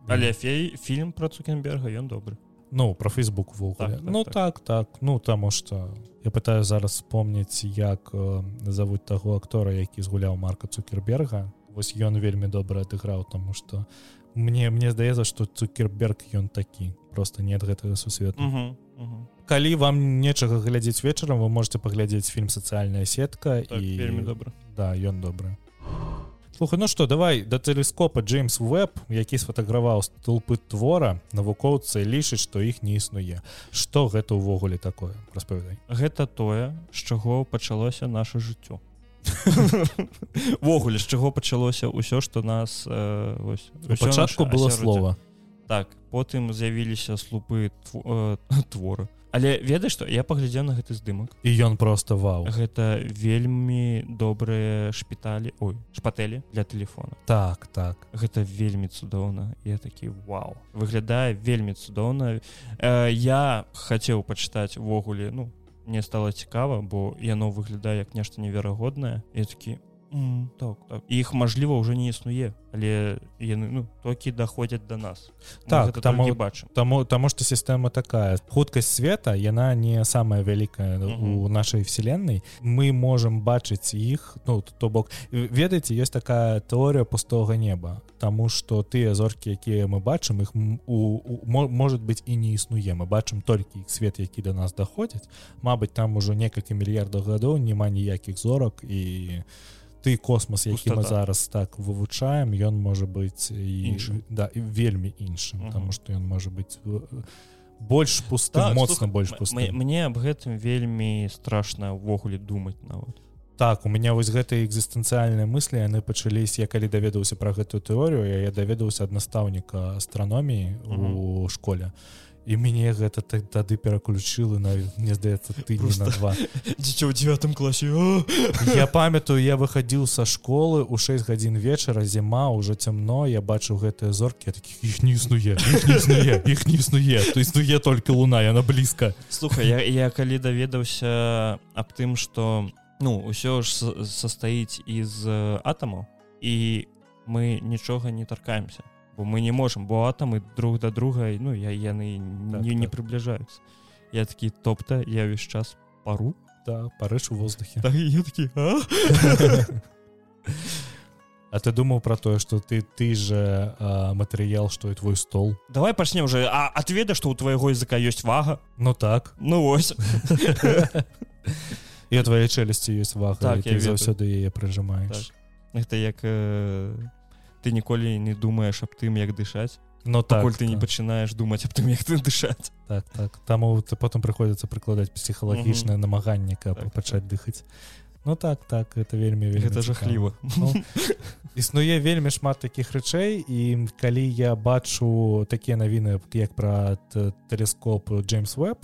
але фей фільм про цукенберга ён добры ну про фейсбук в так, так, ну так. так так. Ну таму что я пытаю зараз вспомніць як э, завуць таго актора які згуляў марка цукерберга. Вось ён вельмі добра адыграў тому что мне мне здаецца что цукерберг ён такі. Просто нет гэтага сусвету. Uh -huh, uh -huh. калі вам нечага глядзець вечарам вы можете паглядзець фільм сацыяльная сетка так, і вельмі добра. да ён добры слухай ну что давай да тэлескопа джеймс веб які сфотаграваў столпы твора навукоўцы лічыць што іх не існуе что гэта ўвогуле такое? Распавядай гэта тое з чаго пачалося наше жыццё. Ввогуле з чаго пачалося ўсё што нас э, вось, пачатку было слова. Так потым з'явіліся слупы тв, творы але ведаеш што я паглядзеў на гэты здымак. І ён просто вау. Гэта вельмі добрыя шпіталі ой шпатэлі для телефона так так. Гэта вельмі цудоўна. Я такі вау. Выглядае вельмі цудоўна. Э, я хацеў пачытаць увогуле ну мне стало цікава бо яно выглядае як нешта неверагоднае. Я такі так, так. іх мажліва ўжо не існуе але яны ну токі даходзяць до нас. Так там не бачым таму таму что сістэма такая. Хуткасць света яна не самая вялікая uh -huh. у нашай вселенной. Мы можем бачыць іх ну то бок ведаеце есть такая тэорыя пустого неба. Таму что тыя зоркі якія мы бачым іх у, у может быть і не існуе мы бачым толькі іх свет які до нас даходзяць Мабыць там ужо некалькі мільярдаў гадоў няма ніякіх зорак і у ты космос які мы зараз так вывучаем ён можа быць іншым да і вельмі іншым uh потому что ён можа быць больш пустым так, моцна слух, больш пустым. мне аб гэтым вельмі страшна увогуле думаць нават. Так у меня вось гэтыя экзістэнцыяльныя мыслі яны пачаліся я калі даведаўся пра гэтую тэорыю я я даведаўся ад настаўніка астраноміі у школе. і і мяне гэта так тады пераключылы на мне здаецца ты на два. Дзіцё ў девятым класе я памятаю я выхадзіў са школы у 6 гадзін вечара зіма ўжо цямно я бачыў гэтыя зоркі таких іх не існуе іх не існуе то існуе толькі луна яна блізка слухай я, я калі даведаўся аб тым что ну ўсё ж состаіць из атаму і мы нічога не таркаемся бо мы не можем бо атамы друг да друга ну я яны Так, не, не так. приближаюцца я такі топта я увесь час пару да парыш у воздухе так, я такі а? А ты думаў про тое что ты ты же матэрыял что і твой стол? Давай пачнем уже а отведа что у твайго языка ёсць вага? Ну так. Ну ось. І у твоей чэлюсці ёсць вага Так, ты заўсёды яе прыжимаешь это як э, ты ніколі не думаешь аб тым як дышаць. Ну так пакуль ты не так, пачынаеш думаць аб тым як ты дышаць. Так так. Таму ты потым прыходзіцца прыкладаць псіхалагічнае намаганне каб Так, пачаць дыхаць Ну так так это вельмі вельмі гэта цікава. жахліва Ну, існуе вельмі шмат такіх рэчэй і калі я бачу такія навіны як пра т- тэлескоп Джеймс Веб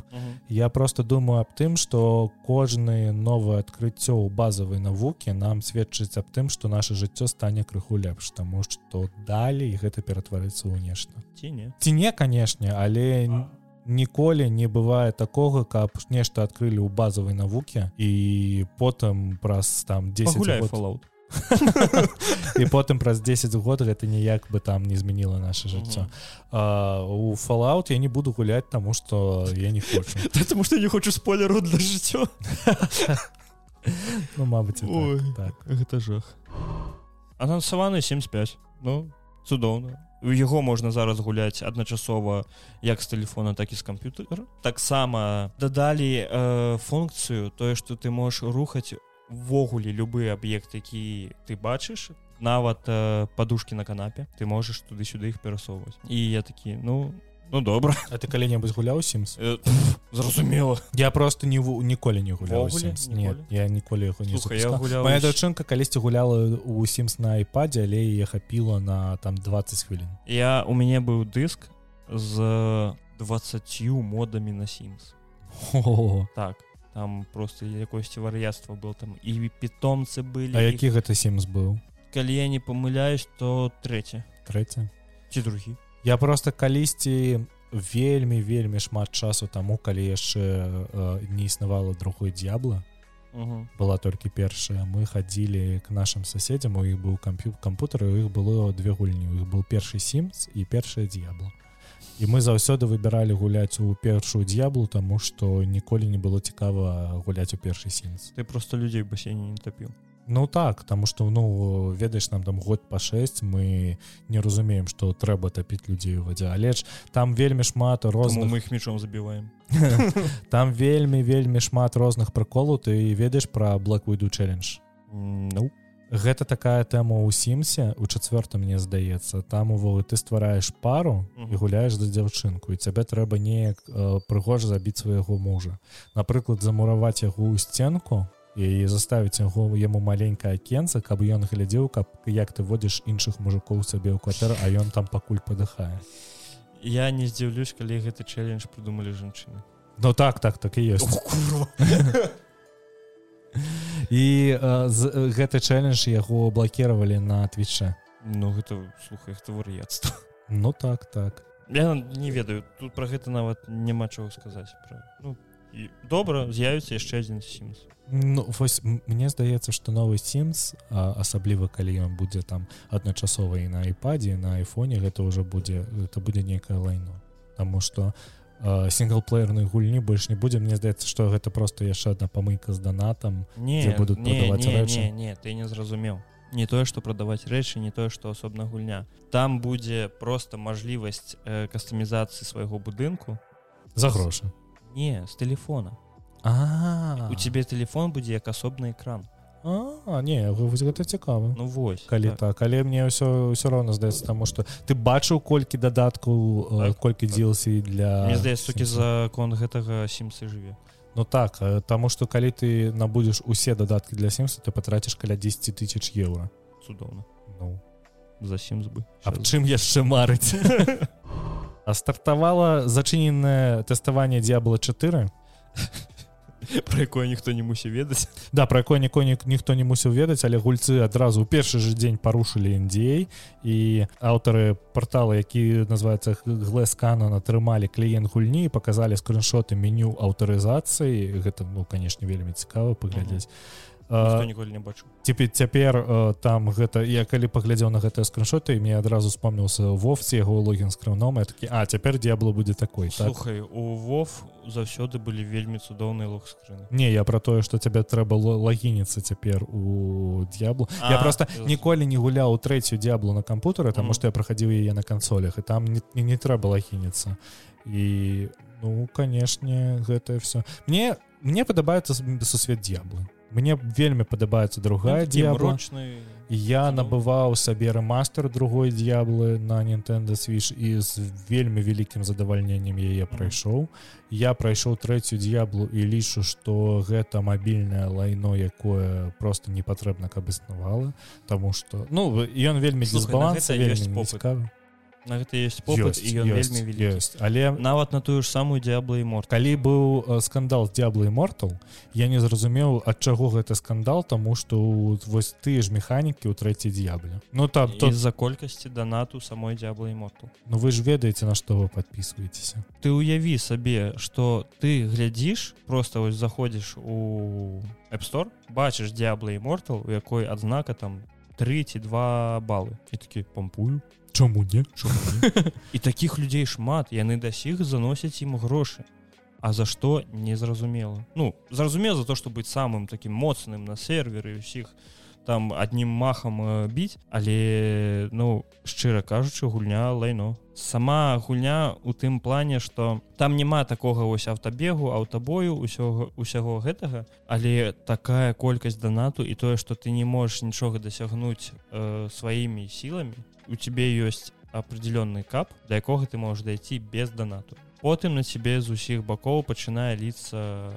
я просто думаю аб тым что кожны новае адкрыццё ў базавай навукі нам сведчыць аб тым что наше жыццё стане крыху лепш таму што далей гэта ператварыцца ў нешта. Ці не ці не канешне але н- ніколі не бывае такога каб нешта адкрылі ў базавай навукі і потым праз там 10 пагуляй год, і потым праз 10 год гэта ніяк бы там не змяніла наше жыццё. У фалаут я не буду гуляць таму что я не хочу. Потому что не хочу спойлеру для жыццё. Ну мабыць так, так. гэта жах. Анансаваны 75 ну цудоўна у яго можна зараз гуляць адначасова як з тэлефона так і з камп'ютера таксама дадалі э, функцыю тое што ты можаш рухаць ввогуле любы аб'ект які ты бачыш нават э, падушки на канапе. Ты можаш туды-сюды іх перасоўваць. І я такі ну ну добра. А ты калі-небудзь гуляў сімс Э, зразумела я просто не ніколі не гуляў? Нет, я ніколі яго не моя дачынка калісьці гуляла у сімс на айпадзе але яе хапіла на там 20 хвілін я у мяне быў дыск з 20 модамі на Sims. О, так там просто якосьці вар'яцтва был там і питомцы былі а і- які гэта сімс быў калі я не памыляюсь то трэці трэці ці другі я просто калісьці вельмі вельмі шмат часу таму калі яшчэ э, не існавала другой д'ябла. Угу. была толькі першая. Мы хадзілі к нашим соседям у іх быў камп'ю кампутер у іх было две гульні. У іх был першы сімс і першая д'ябла і мы заўсёды выбіралі гуляць у першую д'яблу тому что ніколі не было цікава гуляць у першы сімс ты просто людзей басейне не тапіў Ну так тому что ну ведаеш нам там год па 6 мы не разумеем что трэба тапіць людзей у вадзе але ж там вельмі шмат розных мы іх мечом забіваем там вельмі вельмі шмат розных прыколаў ты ведаеш про widow challenge? Ну. Гэта такая тэма ў сімсе у чацвёртым мне здаецца там увогуле ты ствараеш пару і гуляеш за дзяўчынку і цябе трэба неяк э, прыгожа забіць свайго мужа. Напрыклад замураваць яго ў сценку і заставіць яго яму маленькае акенца каб ён глядзеў каб як ты водзіш іншых мужикоў сабе ў кватэр а ён там пакуль падыхае я не здзіўлюсь калі гэты чэлендж придумалі жанчыны Ну так так так і ёсць і э, з, э, гэты чэлендж яго блакіравалі на твіче ну гэта слухай гэта вар'яцтва. Ну так так. Я не ведаю тут про гэта нават няма чаго сказаць пра ну і добра з'явіцца яшчэ адзін сімс Ну вось мне здаецца што новы сімс асабліва калі ён будзе там адначасова і на айпадзе на айфоне гэта ўжо будзе это будзе нейкае лайно. Таму што сінглплеернай гульні больш не будзе. Мне здаецца што гэта просто яшчэ одна памыйка з донатам не будуць не, не, рэчы? не, не ты не зразумеў. Не тое што прадаваць рэчы не тое што асобна гульня. Там будзе просто мажлівасць э, кастамізацыі свайго будынку. За грошы не з телефона. А. У цябе телефон будзе як асобны экран. А не вось гэта цікава ну вось калі так. але мне ўсё ўсё роўна здаецца таму што ты бачыў колькі дадаткаў э, Так, колькі так. дзелсі для мне здаецца толькі Sims? за конт гэтага сімсы жыве. Ну так э, таму што калі ты набудзеш усе дадаткі для сімса ты патраціш каля 10 тысяч еўра цудоўна. Ну. За сімс бы. Аб чым яшчэ марыць а стартавала зачыненае тэставанне д'ябла 4 про якое ніхто не мусіў ведаць да пра якое ніколі ніхто не мусіў ведаць але гульцы адразу ў першы же дзень парушылі NDA і аўтары портала які называется глэсканон атрымалі кліент гульні показалі скриншоты меню аўтарызацыі. Гэта ну канешне вельмі цікава паглядзець ніколі не бачу теперь цяпер там гэта я калі паглядзеў на гэтыя скриншоты мне адразу вспомнился вовсе яго логін скрыўном такі а цяпер дьябло будзе такой слухай так? у вов заўсёды былі вельмі цудоўныя лог скрыны не я про тое что цябе трэба лагініцца цяпер у дьяблу я просто ніколі не гуляў у трэцюю дьяблу на кампутары таму что я прахадзіў яе на кансолях і там не, не, не трэба лагініцца і ну канешне гэтае все мне мне падабаецца сусвет дьяблы мне вельмі падабаецца другая ну, дьяброчны я набываў сабе рэмастер другой дьяблы на Nintendo switch і з вельмі вялікім задавальненнем яе прайшоў. Я прайшоў трэцюю дьяблу і лічу что гэта мабільнае лайно якое просто не патрэбна каб існавала тому что ну ён вельмі дисбаланс вельмі цікавы гэта есть попыт ён вельмі ёсць але нават на тую ж самую дьяблы морт калі быў э, скандал дьяблы мортал я не зразумеў ад чаго гэта скандал тому что вось тыя ж механікі ў трэцяй дьябле ну там то з-за колькасці донату самой дьяблы морту Ну вы ж ведаеце на што вы подписываетеся ты уяві сабе что ты глядзіш просто вось заходзіш у App store бачыш дьяблы мортал у якой адзнака там 32 балы. І такі пампую чаму не і таких людзей шмат яны да сіх заносяць ім грошы А за што незразумела Ну зразумела за то что быць самым таким моцным на серверы усіх там аднім махам біць але ну шчыра кажучы гульня лайно. Сама гульня у тым плане что там няма такога вось аўтабегу аўтабою усяго усяго гэтага але такая колькасць донату і тое что ты не можешь нічога дасягнуць э, сваімі сіламі у тебе ёсць определенный кап для якога ты можешь дайти без донату потым на тебе з усіх бакоў пачынае ліцца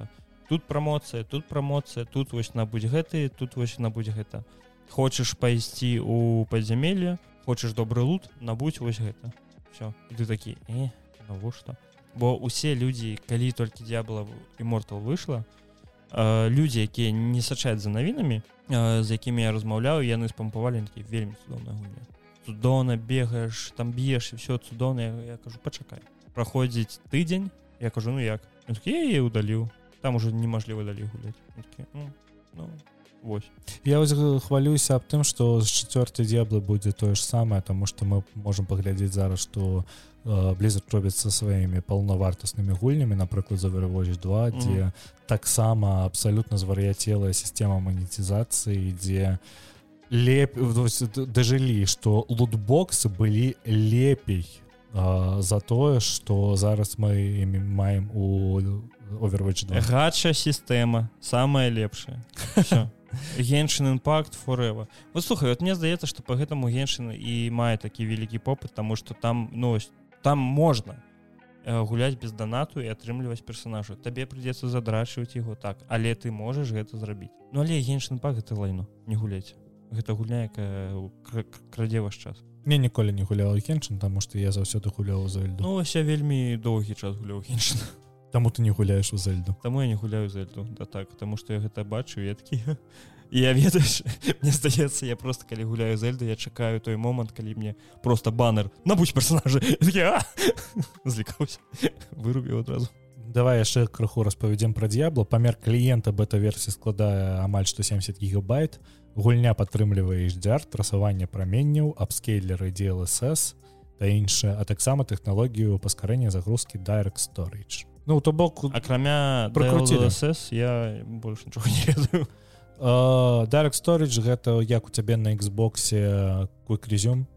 тут прамоцыя тут прамоцыя тут вось набудь гэты тут вось набудь гэта хочаш пайсці у падзямелле хочаш добры лут набудь вось гэта. Все ты такі э, навошта? Бо усе людзі калі толькі дьябла і мортал выйшла э, людзі якія не сачаць за навінамі э, з якімі я размаўляю яны спампавалі вельмі цудоўна гульня цудоўна бегаеш там б'еш і все цудоўна я, я кажу пачакай праходзіць тыдзень я кажу ну як я удаліў там уже немажліва далей гуляць ну, ну, вось я вось хвалююся аб тым что з чацвёртай дзеблы будзе тое ж самае тому что мы можем паглядзець зараз что бліза робіцца сваімі паўнавартаснымі гульнямі напрыклад завервозіць 2 дзе mm. таксама абсалютна звар'яцелая сістэма манетызацыі дзе у леп дажылі что лутбоксы былі лепей а, за тое что зараз мы маем у овервач гача сістэма самая лепшая. Геншин імпакт форева вот слухай вот мне здаецца что по гэтаму геншин і мае такі вялікі попыт тому что там ну там можна э, гуляць без донату і атрымліваць персонажу табе прыйдзецца задрачваць его так але ты можаш гэта зрабіць ну але геншин пак это лайну не гуляць гэта гульня якая крадзе ваш час. Мне ніколі не гуляла хеншин тому что я заўсёды гуляў за льду. Ну, я вельмі доўгі час гуляў хеншин таму ты не гуляеш у зельду таму я не гуляю за льду да так потому что я гэта бачу веткі я ведаеш мне здаецца я просто калі гуляю зельду я чакаю той момант калі мне просто баннер набудь персонажа. Злікаўся вырубіў адразу. Давай яшчэ крыху распавядзем пра д'ябла памер кліента бета-версіі складае амаль 170 гігабайт. то гульня падтрымлівае HDR трасаванне праменняў апскейлеры DLSS та іншае а таксама тэхналогію паскарэння загрузкі direct storage. Ну то бок акрамя прокруцілС я больше нічога не ведаю. Uh, direct storage гэта як у цябе на Xboxе quick resume?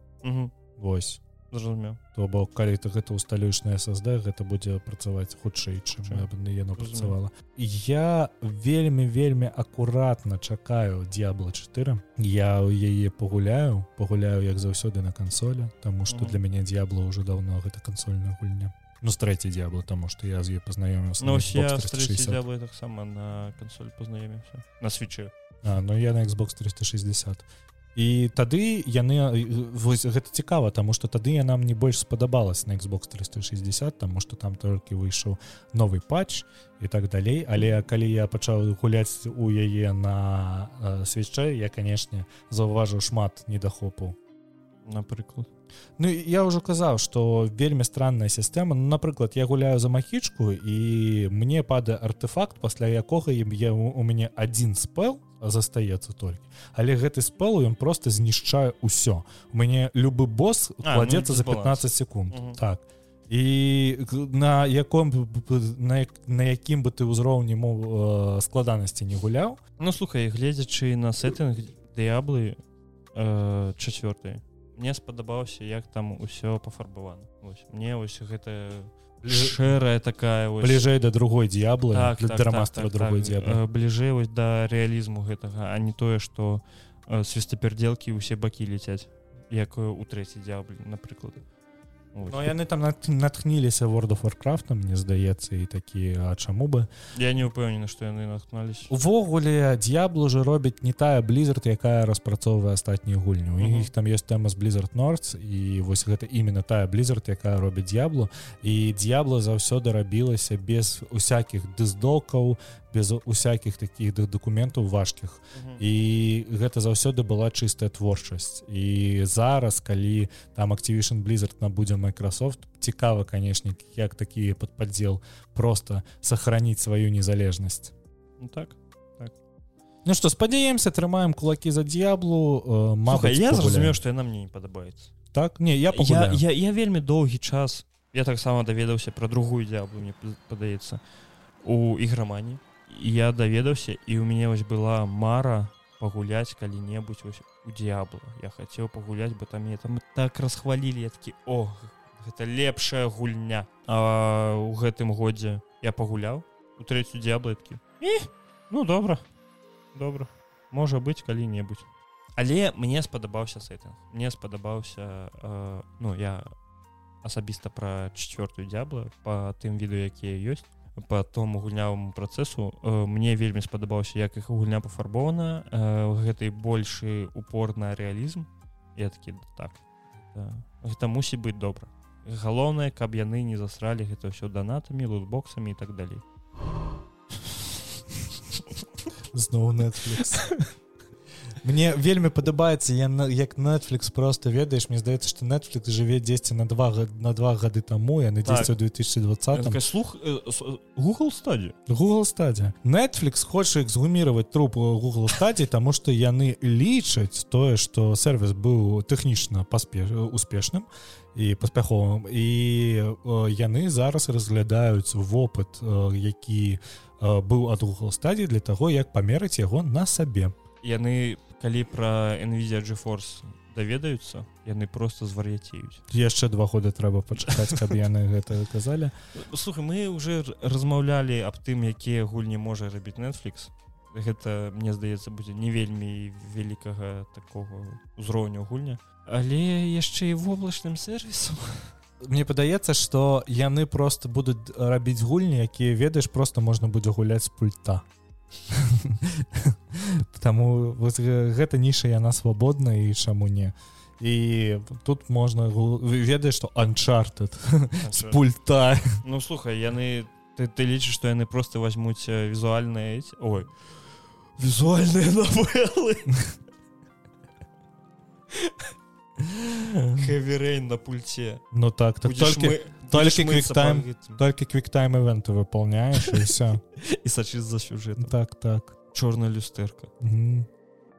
Восьось зразумеў. То бок калі ты гэта усталюеш на SSD гэта будзе працаваць хутчэй чым яно працавала. Я вельмі вельмі акуратна чакаю дьябла 4 я ў яе пагуляю пагуляю як заўсёды на кансолі Таму что для мяне дьябла уже давно гэта кансольная гульня. Ну з трэці дьябла тому что я з ей пазнаёміўся ну, таксама на кансоль пазнаёміўся на свечы А, ну я на Xbox 360 і тады яны вось гэта цікава тому что тады я нам не больш спадабалась на Xbox 360 тому что там толькі выйшаў новый патч і так далей. Але калі я пачаў гуляць у яе на э, свеччэ я канешне заўважыў шмат недахопу напрыклад. Ну я ўжо казаў что вельмі странная сістэма. Ну, напрыклад я гуляю за махічку і мне падае артефакт пасля якога ім я у мяне один спел застаецца толькі. Але гэты спел ён просто знішчае ўсё. У мяне любы босс кладзецца ну, за 15 секунд. Угу. так. І на яком на, на якім бы ты ўзроўні мог э, складанасці не гуляў. Ну слухай гледзячы на сеттынг дыяблы э, чацвёрты мне спадабаўся як там усё пафарбавана. Мне ось гэта шэрая такая ось... бліжэй да другой д'яблы так, так, так, так, другой так, так. бліжэй вось да рэалізму гэтага а не тое што э, свістапердзелкі ўсе бакі ляцяць як у трэці дзяблі напрыклад Ну, яны там натхніліся world of warcraft мне здаецца і такі а чаму бы? Я не упэўнены што яны натхнались увогуле д'яблу уже робіць не тая blizzard якая распрацоўвае астатнюю гульню. Uh -huh. іх там есть тэма з blizzard нордс і вось гэта именно тая blizzard якая робіць д'яблу і д'ябла заўсёды рабілася без усякіх дыздокаў без усякіх таких документаў важкіх. І гэта заўсёды была чыстая творчасць. І зараз калі там activation blizzard набудзе Microsoft цікава канешне як такі подпадзел просто сохраніць сваю незалежнасць. Ну, так так. Ну что спадзяемся трымаем кулакі за д'яблу э, я зразумеў что яна мне не падабаецца. Так? Не я я, я, я вельмі доўгі час я таксама даведаўся про другую д'яблу мне падаецца у іграмані я даведаўся і у мяне вось была мара пагуляць калі-небудзь у д'ябла я хацеў пагуляць бы там мне там так расхвалілі такі о гэта лепшая гульня а у гэтым годзе я пагуляў у трэцю дзяблыткі ну добра добра можа быць калі-небудзь але мне спадабаўся сэтынг мне спадабаўся э, ну я асабіста пра чавёртую дзябла по тым віду якія ёсць по тому гульнявому працэсу э, мне вельмі спадабаўся як іх гульня пафарбована э, гэтай большы упор на рэалізм. Я такі так да. гэта мусіць быць добра. Галоўнае каб яны не засралі гэта ўсё данатамі лутбоксамі і так далей. Зноў Netflix мне вельмі падабаецца я як Netflix просто ведаеш мне здаецца что Netflix жыве 10 на два на два гады таму я на 10 так. 2020 слух э, Google стадии Google стадия Netflix хоча эксгумировать труп Google стадии тому что яны лічаць тое что сервис быў тэхнічна паспеш успешным і паспяховым. І яны зараз разглядаюць вопыт які быў ад Google стадии для того як памерыць яго на сабе. Яны калі пра nvidia geforce даведаюцца яны просто звар'яцеюць яшчэ два года трэба пачакаць каб яны гэта казалі слухай мы уже размаўлялі аб тым якія гульні можа рабіць netflix. Гэта мне здаецца будзе не вельмі вялікага такого узроўню гульня. Але яшчэ і воблачным сервісам. Мне падаецца што яны просто будуць рабіць гульні якія ведаеш просто можна будзе гуляць з пульта Таму гэта ніша яна свабодна і чаму не. І тут можна ведаеш што анчартед з пульта. Ну слухай яны ты, ты лічыш што яны просто возьмуць візуальныя ой візуальныя навелы Хэверейн на пульце Ну так так толькі мы только квиктайм только квиктайм ивенты выполняешь и все и сочи за сюжет так так. Черная люстерка.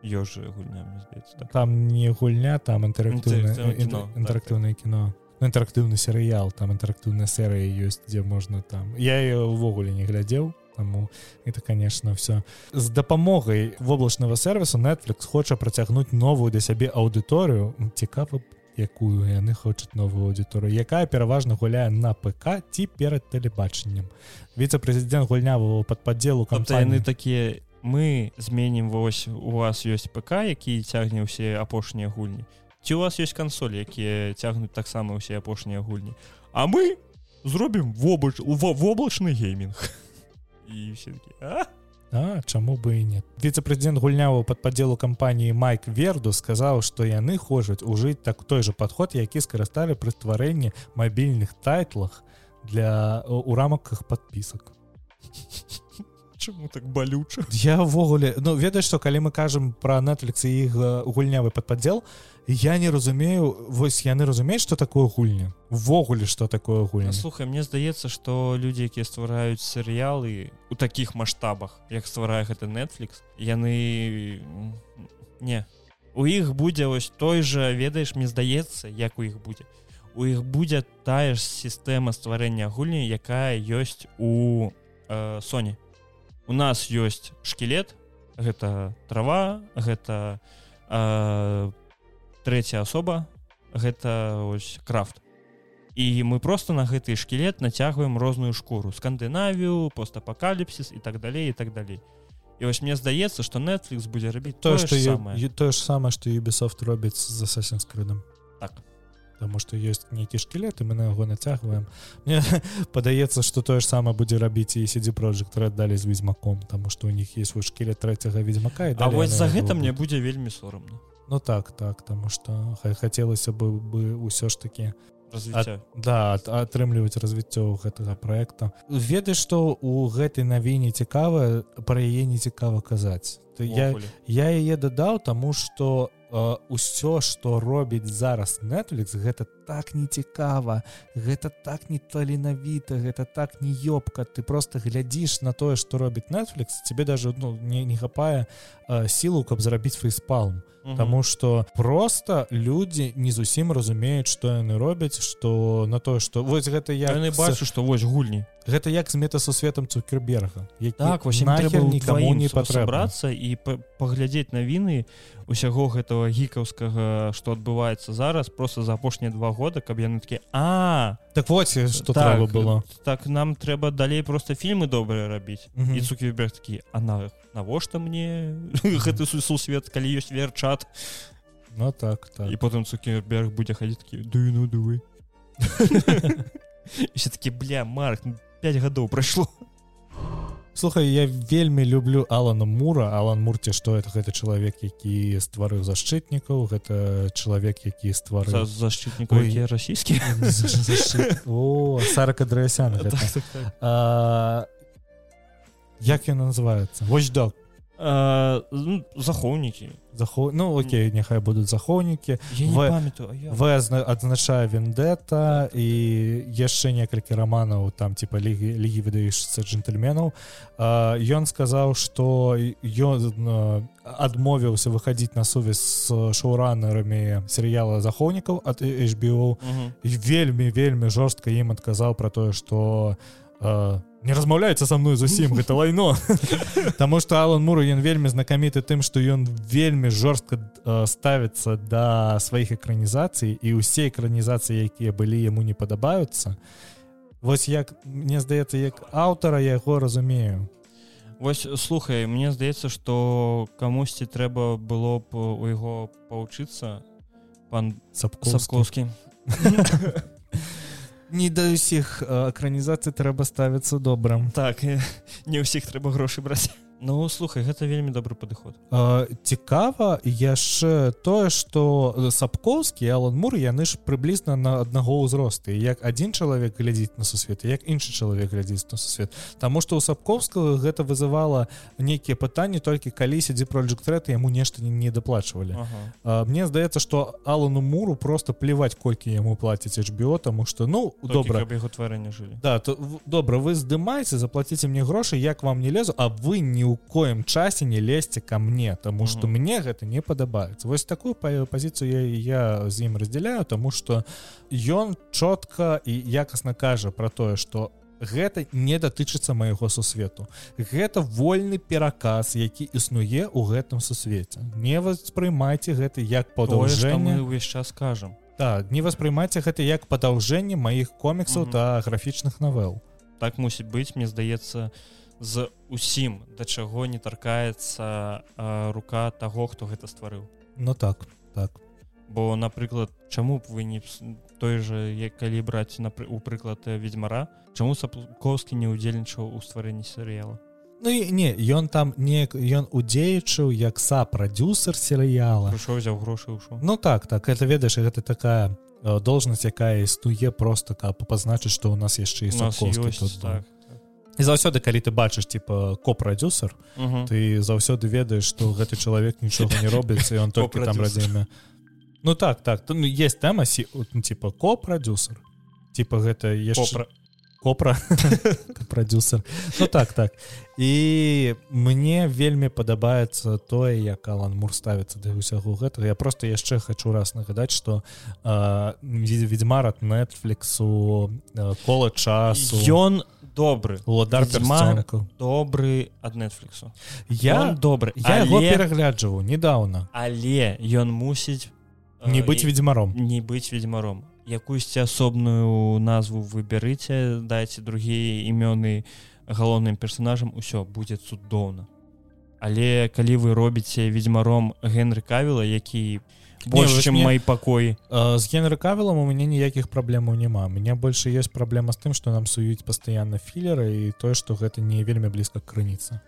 Ёжа гульня там не гульня там интерактыўное интерактыўное кино інтэрактыўны серыял там інтэрактыўная серыя ёсць дзе можна там. Я ее увогуле не глядзеў таму это конечно все з дапамогай воблачнага сервису netflix хоча працягнуць новую для сябе аўдыторыю цікава якую яны хочуць новую аўдыторыю якая пераважна гуляе на ПК ці перад тэлебачаннем. Віцэ-прэзідэнт гульнявого под падзелу кампании такія мы зменім вось у вас ёсць ПК які цягне ўсе апошнія гульні ці у вас ёсць кансолі якія цягнуць таксама ўсе апошнія гульні. А мы зробім вобач воблачны гейминг і все такі а А, чаму бы і нет. Віцэ-прэзідэнт гульняву под падзелу кампаніі майк верду сказаў што яны хочуць ужыць так той же падход які скарысталі пры стварэнні мабільных тайтлах для у рамках подпісак чаму так балюча? Я ўвогуле ну ведаеш што калі мы кажам про Netflix і іх гульнявы падпадзел я не разумею вось яны разумеюць что такое гульня? Ввогуле что такое гульня? Слухай мне здаецца что людзі якія ствараюць серыялы у таких маштабах як стварае гэта Netflix яны не. У іх будзе ось той же ведаеш мне здаецца як у іх будзе. У іх будзе тая ж сістэма стварэння гульні якая ёсць у э, Соне у нас ёсць шкілет гэта трава гэта э, третья асоба гэта ось крафт. І мы просто на гэты шкілет нацягваем розную шкуру. Скандынавію постапакаліпсіс і так далей і так далей. І вось мне здаецца что Netflix будзе рабіць тое что тое ж самае что Ubisoft робіць з асасінскрыдам так. Потому что есть нейкі шкілет і мы на яго нацягваем. Мне падаецца что тое ж самае будзе рабіць і сидзі project далі з ведьзьмаком тому что у них есть свой шкілет третьяга ведьзьмака і вось за гэта мне будзе вельмі сорамно Ну так так тому что хацелася бы бы ўсё ж таки развіцця да атрымліваць развіццё гэтага проекта. Ведаеш што у гэтай навіне цікава пра яе не цікава казаць я я яе дадаў таму что ўсё что робіць зараз Netflix гэта так не цікава гэта так не таленавіта гэта так не ёбка ты просто глядзіш на тое что робіць Netflix тебе даже ну, не не хапае сілу каб зрабіць фейспалм. Таму что просто люди не зусім разумеюць что яны робяць что на тое что вось гэта я не бачу что вось гульні гэта як з метасусветам цукерберга. Так никому не патрабрацца і паглядзець навіны усяго гэтага гікаўскага что адбываецца зараз просто за апошнія два года каб яны такі а! Так вот что так, было. так нам трэба далей просто фільмы добрыя рабіць. І цукерберг такі а на навошта мне гэты сусвет калі ёсць верчат? Ну так, так. і потым цукерберг будзе хадзіць такі ну дувы все-таки бля марк 5 гадоў прайшло слухай я вельмі люблю алана мура. Алан мурце что это гэта чалавек які стварыў защытнікаў гэта чалавек які ствар защытнікаў расійскі о сарака драсяна як ён называется вось док захоўнікі захо ну окей няхай будуць захоўнікі вы адзначае вендэта і яшчэ некалькі раманаў там типа лігі лігі выдаешся джентльменаў ён сказаў что ён адмовіўся выхадзіць на сувязь з шоуранерамі серыяла захоўнікаў ад HBO вельмі вельмі жорстка ім адказаў про тое что у не размаўляецца со мной зусім гэта лайно Таму что Алан Мур ён вельмі знакаміты тым что ён вельмі жорстка э, ставіцца да сваіх экранізацый і ўсе экранізацыі якія былі яму не падабаюцца Вось як мне здаецца як аўтара яго разумею. Вось слухай мне здаецца что камусьці трэба было б у яго павучыцца пан сапковскі не да ўсіх экранізацый трэба ставіцца добрым так не ўсіх трэба грошы браць Ну слухай гэта вельмі добры падыход. Цікава яшчэ тое что сапковскі Алан мур яны ж прыблізна на аднаго ўзросты. Як один чалавек глядзіць на сусвет як іншы чалавек глядзіць на сусвет. Таму что у сапковскага гэта вызывала нейкія пытанні толькі калі сядзі project рэт яму нешта не даплачвалі ага. Мне здаецца что Алану муру просто плеваць колькі яму плаціць HBO тому что ну добра. яго тварэнне жылі. Да то добра вы здымаеце заплаціце мне грошы як вам не лезу а вы не у коем часе не лезьце ко мне тому что mm -hmm. мне гэта не падабаецца. Вось такую пазіцыю я я з ім разделяю тому что ён чётка і якасна кажа про тое что гэта не датычыцца майго сусвету. Гэта вольны пераказ які існуе ў гэтым сусвеце. Не воспрымайце гэта як падаўжэнне. увесь час скажем так не воспрымайце гэта як падаўжэнне маіх коміксаў mm -hmm. та графічных навел. Так мусіць быць мне здаецца у з усім да чаго не таркаецца рука таго хто гэта стварыў. Ну так так. Бо напрыклад чаму б вы не той же як калі браць на у прыклад ведьзьмара чаму сапковскі не удзельнічаў у стварэнні серыяла? Ну і не ён там не ён удзеючыў як са прадюсер серыяла взяў грошы ўшоў. Ну так так это ведаеш гэта такая должнасць якая існуе просто каб пазначыць што ў нас яшчэ і так і заўсёды калі ты бачыш типа ко-прадюсер ты заўсёды ведаеш что гэты чалавек нічога не робіцца ён только там радзіме Ну так так то ну, есть тэма сі ну, типа ко-прадюсер типа гэта яшчэ копра прадюсер ну так так. І мне вельмі падабаецца тое як алан мур ставіцца да ўсяго гэтага. Я просто яшчэ хочу раз нагадаць что ведьмар от нетфліксу кола часу. Ён добры. Уладар добры ад нетфліксу я добры. я его перагляджваў недавно але ён мусіць не быць ведьмаром не быць ведьмаром якуюсьці асобную назву выбярыце дайце другія імёны галоўным персонажам усё будзе цудоўна. Але калі вы робіце ведьмаром генры кавіла які больше чым мой пакой з генры кавілам у мяне ніякіх праблемаў няма. Меня больше есть праблема з тым что нам суюць пастаянна філеры і тое что гэта не вельмі блізка к крыніцы.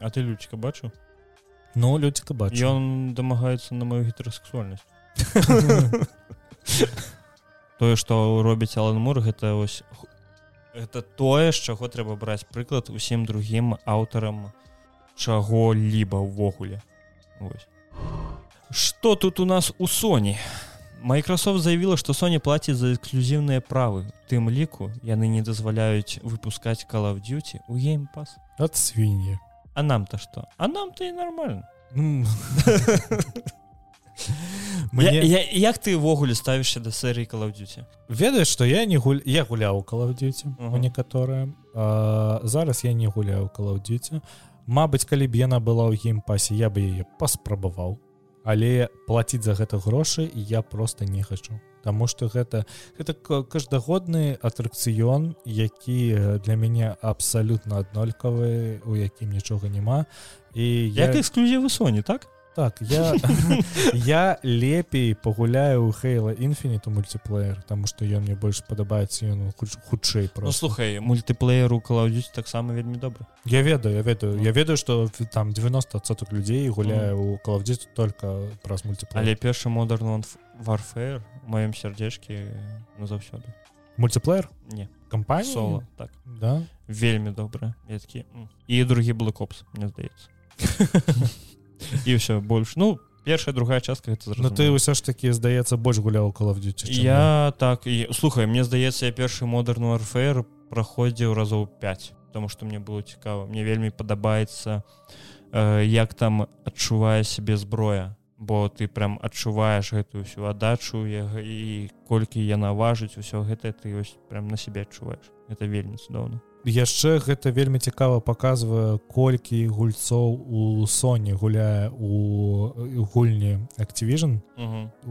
А ты лючка бачу ну людзіка бач ён дамагаецца на мою гетерасексуальнасць тое што робіць алан мур гэта ось это тое з чаго трэба браць прыклад усім другім аўтарам чаго-ліба ўвогуле. Что тут у нас у Соні Microsoft заявіла што Соня плаціць за эксклюзіўныя правы. Тым ліку яны не дазваляюць выпускаць call of duty у геймпас от свіньі а нам-то что а нам-то і нормально Мне... Я, я, як ты ўвогуле ставішся да серыі калаўдзюці ведаеш што я не гуль я гуляў калаўдзюці uh -huh. некаторыя зараз я не гуляю калаўдзюці Мабыць калі б яна была ў геймпасе я бы яе паспрабаваў але плаціць за гэта грошы я просто не хачу Таму что гэта гэта каждагодны атракцыён які для мяне абсалютна аднолькавы у якім нічога няма. І як я... эксклюзівы Соні так так я я лепей пагуляю у хейла інфініту мультиплеер тому что ён мне больш падабаецца ён хутчэй про ну, слухай мультиплееру калаўдзіць таксама вельмі добра я ведаю я ведаю. Я ведаю что там 90 соток людзей гуляю у калаўдзіць только праз мультиплеер. Але першы модерн варфеер маём сярдзечкі ну заўсёды мультиплеер? Не. Кампанія соло так. Да. Вельмі добра веткі і другі блэкопс мне здаецца і ўсё больш ну першая другая частка это ну, ты ўсё ж таки здаецца больш гуляў калавдзіці я так і слухай мне здаецца я першы модерн арфер праходзіў разоў 5 потому что мне было цікава мне вельмі падабаецца э, як там адчувае сябе зброя. Бо ты прям адчуваеш гэтую всю аддачу і колькі яна важыць усё гэта ты ёсць прям на себе адчуваеш это вельмі цудоўна яшчэ гэта вельмі цікава показвае колькі гульцоў у Соні гуляе у гульні Activision.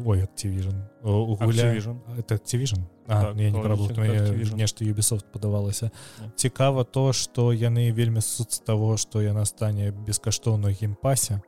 Ой Activision. Это Activision? Так, нешта Ubisoft падавалася цікава то што яны вельмі суд з таго што яна стане бескаштоўна геймпасе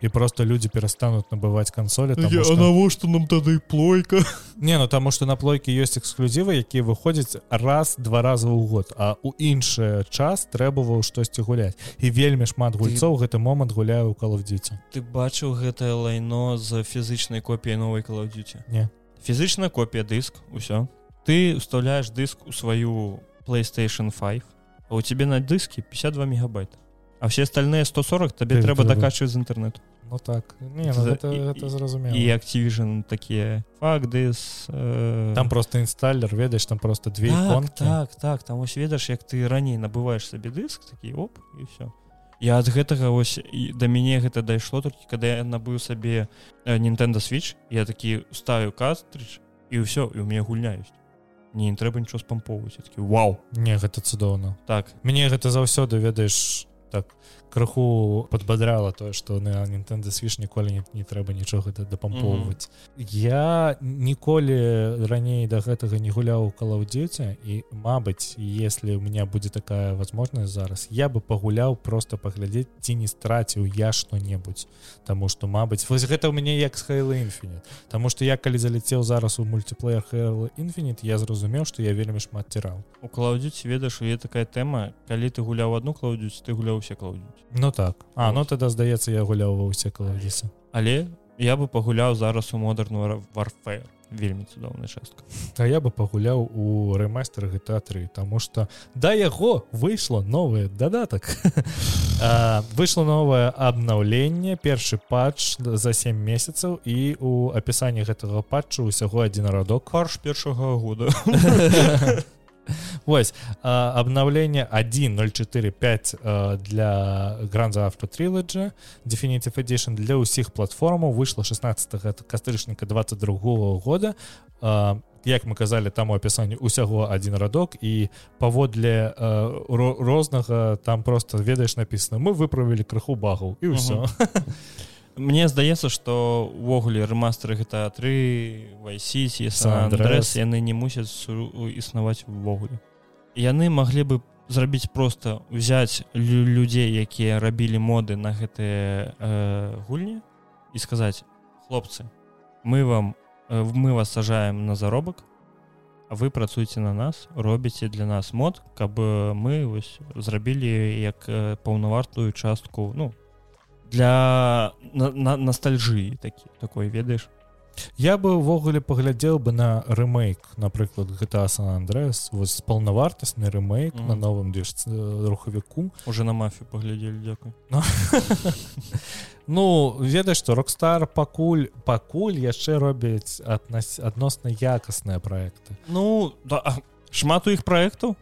і просто люди перастанут набываць кансолі навошта нам тады плойка? Не ну таму что на плойке ёсць эксклюзівы якія выходзяць раз два раза ў год а у іншы час трэбаваў штосьці гуляць. І вельмі шмат гульцоў гэты момант гуляю у калавдзіце ты бачыў гэтае лайно з фізычнай копіяй новай калаўдзіце не. Фізычная копія дыск усё. Ты уставляешь дыск у сваю playstation 5 а у тебе на дыске 52 мегабайта а все остальные 140 табе ты, трэба дакачваць з інтэрнету Ну так. Не, ну, гэта, гэта зразумела і Activision такія факты э... там просто інсталлер ведаеш там просто две так, иконки. так так там ось ведаеш як ты раней набываешь сабе дыск такі оп і все я ад гэтага ось і да мяне гэта дайшло толькі когда я набыў сабе Nintendo switch я такі ставю кастрыч і ўсё і у меня гульняюсь не не трэба нічого спампоўваць такі Вау! Не гэта цудоўна. Так. Мне гэта заўсёды ведаеш так крыху подбадрала тое что на Nintendo switch ніколі не, не трэба нічога дапампоўваць. Mm -hmm. я ніколі раней до да гэтага не гуляў калаўдзеце і Мабыць если у меня будзе такая возможность зараз я бы пагуляў просто паглядзець ці не страціў я что-небудзь Таму что Мабыць вось гэта у мяне як с хейл infinite. Таму что я калі залетеў зараз у мультиплеер хейл infinite я зразумеў что я вельмі шмат ціраў. У клаудзіць ведаеш є такая тэма калі ты гуляў одну клаудзіць ты гуляў усе клаудзіць Ну так. А ну тогда здаецца я гуляў ва ўсе каладзісы але я бы пагуляў зараз у модерну варфе вельмі цудоўная частка. А я бы пагуляў у рэмастер GTA 3 тому что да яго выйшло новое дадатак выйшло новое обнаўленне першы патч за 7 месяцаў і у апісанні гэтага патчу усяго адзін радок. Харш першага года Вось обновление 1045 для гранза автотрилоджи definitive edition для ўсіх платформаў. Выйшла 16 кастрычніка 22 -го года. Як мы казалі там у апісанні усяго один радок і паводле рознага там просто ведаеш написано мы выправілі крыху багаў і ўсё. Мне здаецца што увогуле рэмастеры гэта 3 вайсіс андрэс яны не мусяць існаваць увогуле яны маглі бы зрабіць просто взять людзей якія рабілі моды на гэтыя э, гульні і сказаць хлопцы мы вам э, мы вас сажаем на заробак а вы працуеце на нас робіце для нас мод каб мы вось зрабілі як э, паўнавартую частку ну для на, на, ностальжыі такі такой ведаеш я бы увогуле паглядзеў бы на рэмейк напрыклад гэта сан Андрэс вось паўнавартасны рэмейк mm -hmm. на новым дж рухавіку. Уже на мафію паглядзелі дзякуй ну ведаеш што рокстар пакуль пакуль яшчэ робяць аднас адносна якасныя проекты ну да шмат у іх проектаў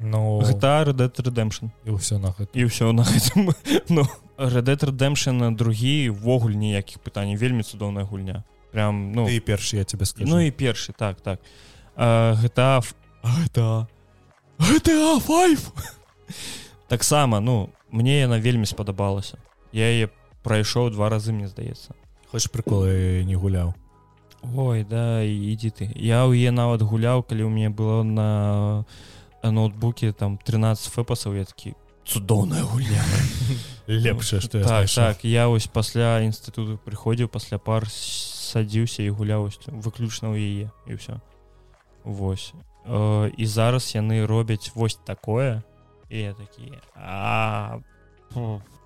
Ну гэта Red Redemption. і ўсё на гэта. і ўсё на гэтым. Ну, Red Redemption другі ввогуле ніякіх пытанняў вельмі цудоўная гульня прям ну і першы я тебе скажу. Ну і першы так так. Гэта гэта GTA 5 таксама ну мне яна вельмі спадабалася я яе прайшоў два разы мне здаецца хочаш прыколы не гуляў Ой да ідзі ты я ў е нават гуляў калі ў мяне было на ноутбуке там 13 фэпасаў я такі цудоўная гульня лепшае что так, так я вось пасля інстытуту прыходзіў пасля пар садзіўся і гуляўсцю выключна ў яе і ўсё Вось. Э, і зараз яны робяць вось такое і такія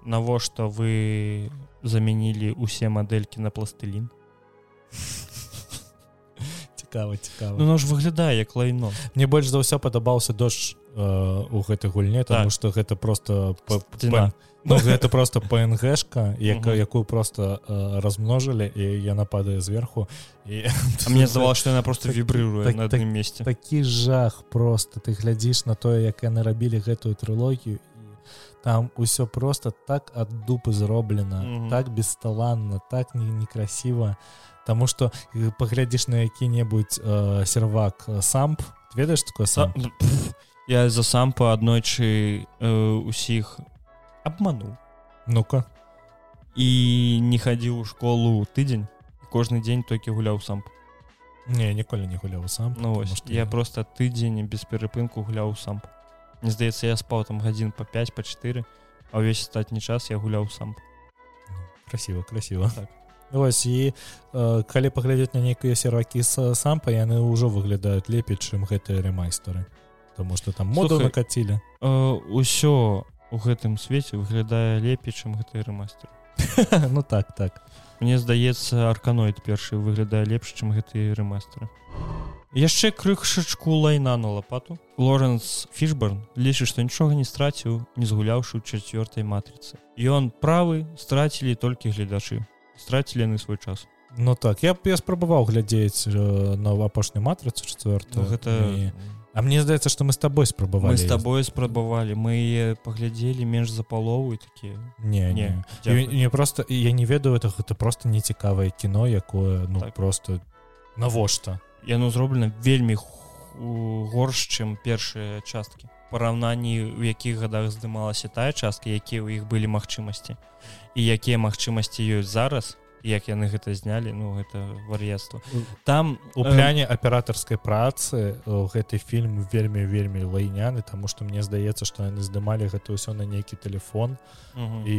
навошта вы замянілі усе мадэлькі на пластылін цікава цікава ну, ж выглядае як лайно. Мне больш за ўсё падабаўся дождж э, у гэтай гульне тому так. что гэта просто ну, гэта просто пнгшка яка якую просто э, размножылі і яна падае зверху і мне здавалось что яна просто вібрыруе так, на адным месте. такі жах просто. Ты глядзіш на тое як яны рабілі гэтую трылогію там усё просто так ад дупы зроблена mm -hmm. так бесталанна так некрасіва Таму что паглядзіш на які-небудзь э, сервак самп. Ведаеш такое сам я за сампа аднойчы э, усіх обманул. Ну-ка. І не хадзіў у школу тыдзень кожны дзень толькі гуляў сам не ніколі не гуляў сам ну, ось, я, я просто тыдзень без перапынку гуляў сам Мне здаецца я спаў там гадзін по 5 по 4 а ўвесь астатні час я гуляў сам ну, красиво красиво. Так. Вось і э, калі паглядзець на нейкія сервакі з сампа яны ўжо выглядаюць лепей чым гэтыя рэмайстары Таму что там моду накацілі ўсё у гэтым свеце выглядае лепей чым гэты рэмастер. Ну так так. Мне здаецца арканоид першы выглядае лепш чым гэтыя рэмастеры яшчэ крышачку лайна на лапату. Лоренс фішборн лічыць што нічога не страціў не згуляўшы ў чацвёртай матрыцы. Ён правы страцілі толькі гледачы. Страцілі яны свой час. Ну так я б я спрабаваў глядзець э, на апошняй матрыцы четверт ну, гэта і... А мне здаецца што мы з табой спрабавалі з табой спрабавалі мы паглядзелі менш за палову такія не не, не. не просто я не ведаю это гэта просто нецікавае кіно якое ну так. просто навошта яно зроблена вельмі горш чым першыя часткі параўнанні у якіх гадах здымалася тая частка якія ў іх былі магчымасці і якія магчымасці ёсць зараз як яны гэта знялі ну гэта вар'яцтва. Там у пляне э... аператарскай працы гэты фільм вельмі вельмі лайняны тому что мне здаецца что яны здымалі гэта ўсё на нейкі телефон і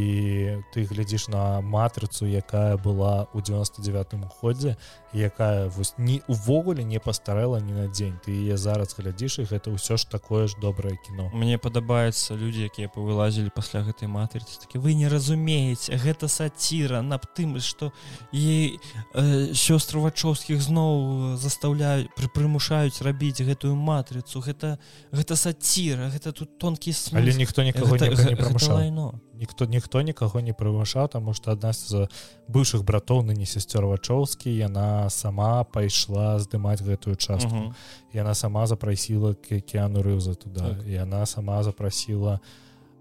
ты глядзіш на матрыцу якая была у 99 ходзе якая вось не увогуле не пастарэла ні на дзень. Ты яе зараз глядзіш і гэта ўсё ж такое ж добрае кіно. Мне падабаецца людзі якія павылазілі пасля гэтай матрыцы такі вы не разумееце гэта саціра на тым что што і э, сёстры вачоўскіх зноў заставляюць пры прымушаюць рабіць гэтую матрыцу гэта гэта саціра гэта тут тонкі смысл. але ніхто нікого гэта, не, прымушаў ніхто ніхто нікаго не прымушаў таму што адна з бывшых братоў ныне сясцёр вачоўскі яна сама пайшла здымаць гэтую частку -huh. яна сама запрасіла кеану рыўза туда так. яна сама запрасіла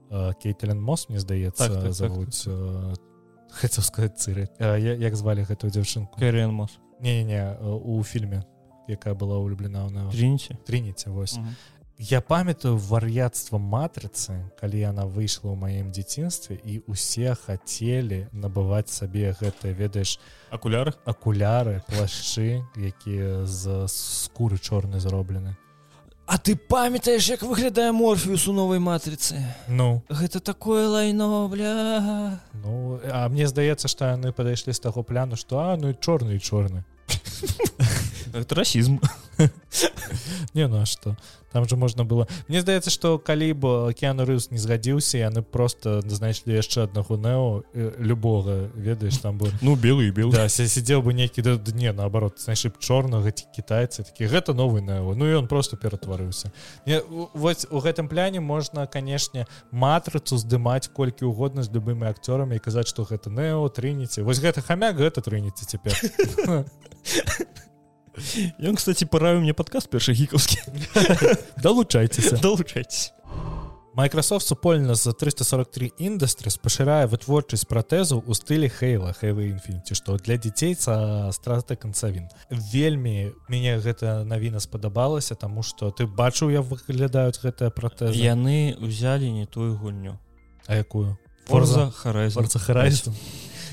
э, кейтелен мост мне здаецца так, так, завуць так. Э, хацеў сказать цыры як звалі гэтую дзяўчынку? Кэрен мос не не у фільме якая была улюблена на трініце трініце вось. Uh -huh. я памятаю вар'яцтва матрыцы калі яна выйшла ў маім дзяцінстве і усе хацелі набываць сабе гэта ведаеш акуляры? акуляры плашчы якія з скуры чорнай зроблены А ты памятаеш як выглядае морфіус у новай матрыцы Ну. Гэта такое лайно бля. Ну а мне здаецца што яны падышлі з таго пляну што а ну і чорны і чорны это расізм не на что? Там же можна было. Мне здаецца что калі бы океану рыс не згадзіўся яны просто знайшлі яшчэ аднаго нео любога ведаеш там бы ну белый бел да, сидзеў бы нейкі да не наоборот знайшлі б чорнага ці китайцы такі гэта новый нео. Ну і он просто ператварыўся вось у гэтым пляне можна канешне матрыцу здымаць колькі угодна з любымі акцёрамі і казаць что гэта нео трыніце вось гэта хамяк гэта трыніце цяпер Ён кстати параю мне падказ першы гікаўскі далучайцеся далучайтесь Microsoft супольна за 343 індастрыс пашырае вытворчасць пратэзаў у стылі хейла хейла інфініці што для дзяцей са страты канцавін. Вельмі мяне гэта навіна спадабалася таму што ты бачыў я выглядаюць гэтыя пратэзы яны ўзялі не тую гульню. А якую? Форза харайзу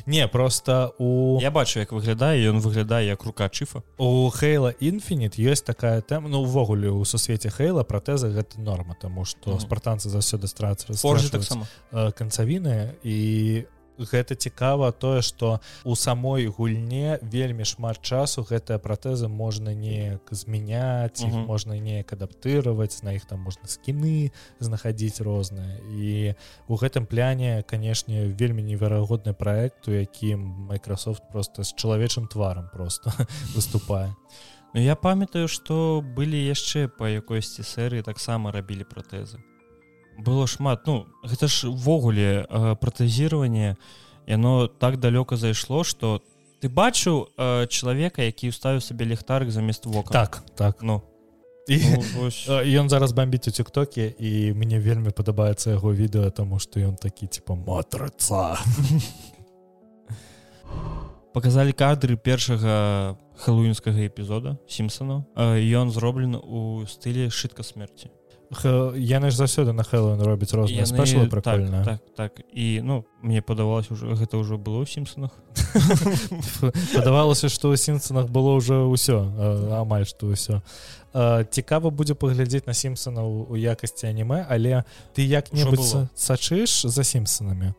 не просто у я бачу як выглядае ён выглядае як рука чыфа у хейла інфініт ёсць такая тэма ну увогуле у сусвеце хейла пратэза гэта норма тому что mm -hmm. спартанцы заўсёды страцца таксама канцавіны і гэта цікава тое что у самой гульне вельмі шмат часу гэтыя пратэзы можна неяк змяняць uh -huh. можна неяк адаптыраваць на іх там можна скіны знаходзіць розныя. І у гэтым пляне канешне вельмі неверагодны проект у якім Microsoft просто з чалавечым тварам просто выступае. Ну я памятаю что былі яшчэ па якойсьці серыі таксама рабілі пратэзы было шмат ну гэта ж увогуле э, пратэзіраванне яно так далёка зайшло что ты бачыў э, чалавека які ўставіў сабе ліхтарык замест вока. Так так. Ну. І ну, ён зараз бомбіць у тиктоке і мне вельмі падабаецца яго відэа тому что ён такі типа матраца показалі кадры першага хэллоуінскага эпізода сімпсона. Ён зроблены у стылі шытка смерти яны ж заўсёды на хэллоуін робяць розныя спешлы прикольна так, так так. І ну мне падавалось уже гэта ўжо было ў сімпсонах. Падавалася што ў сімпсонах было ўжо ўсё амаль што ўсё цікава будзе паглядзець на сімпсона у якасці аніме але ты як-небудзь сачыш за сімпсонамі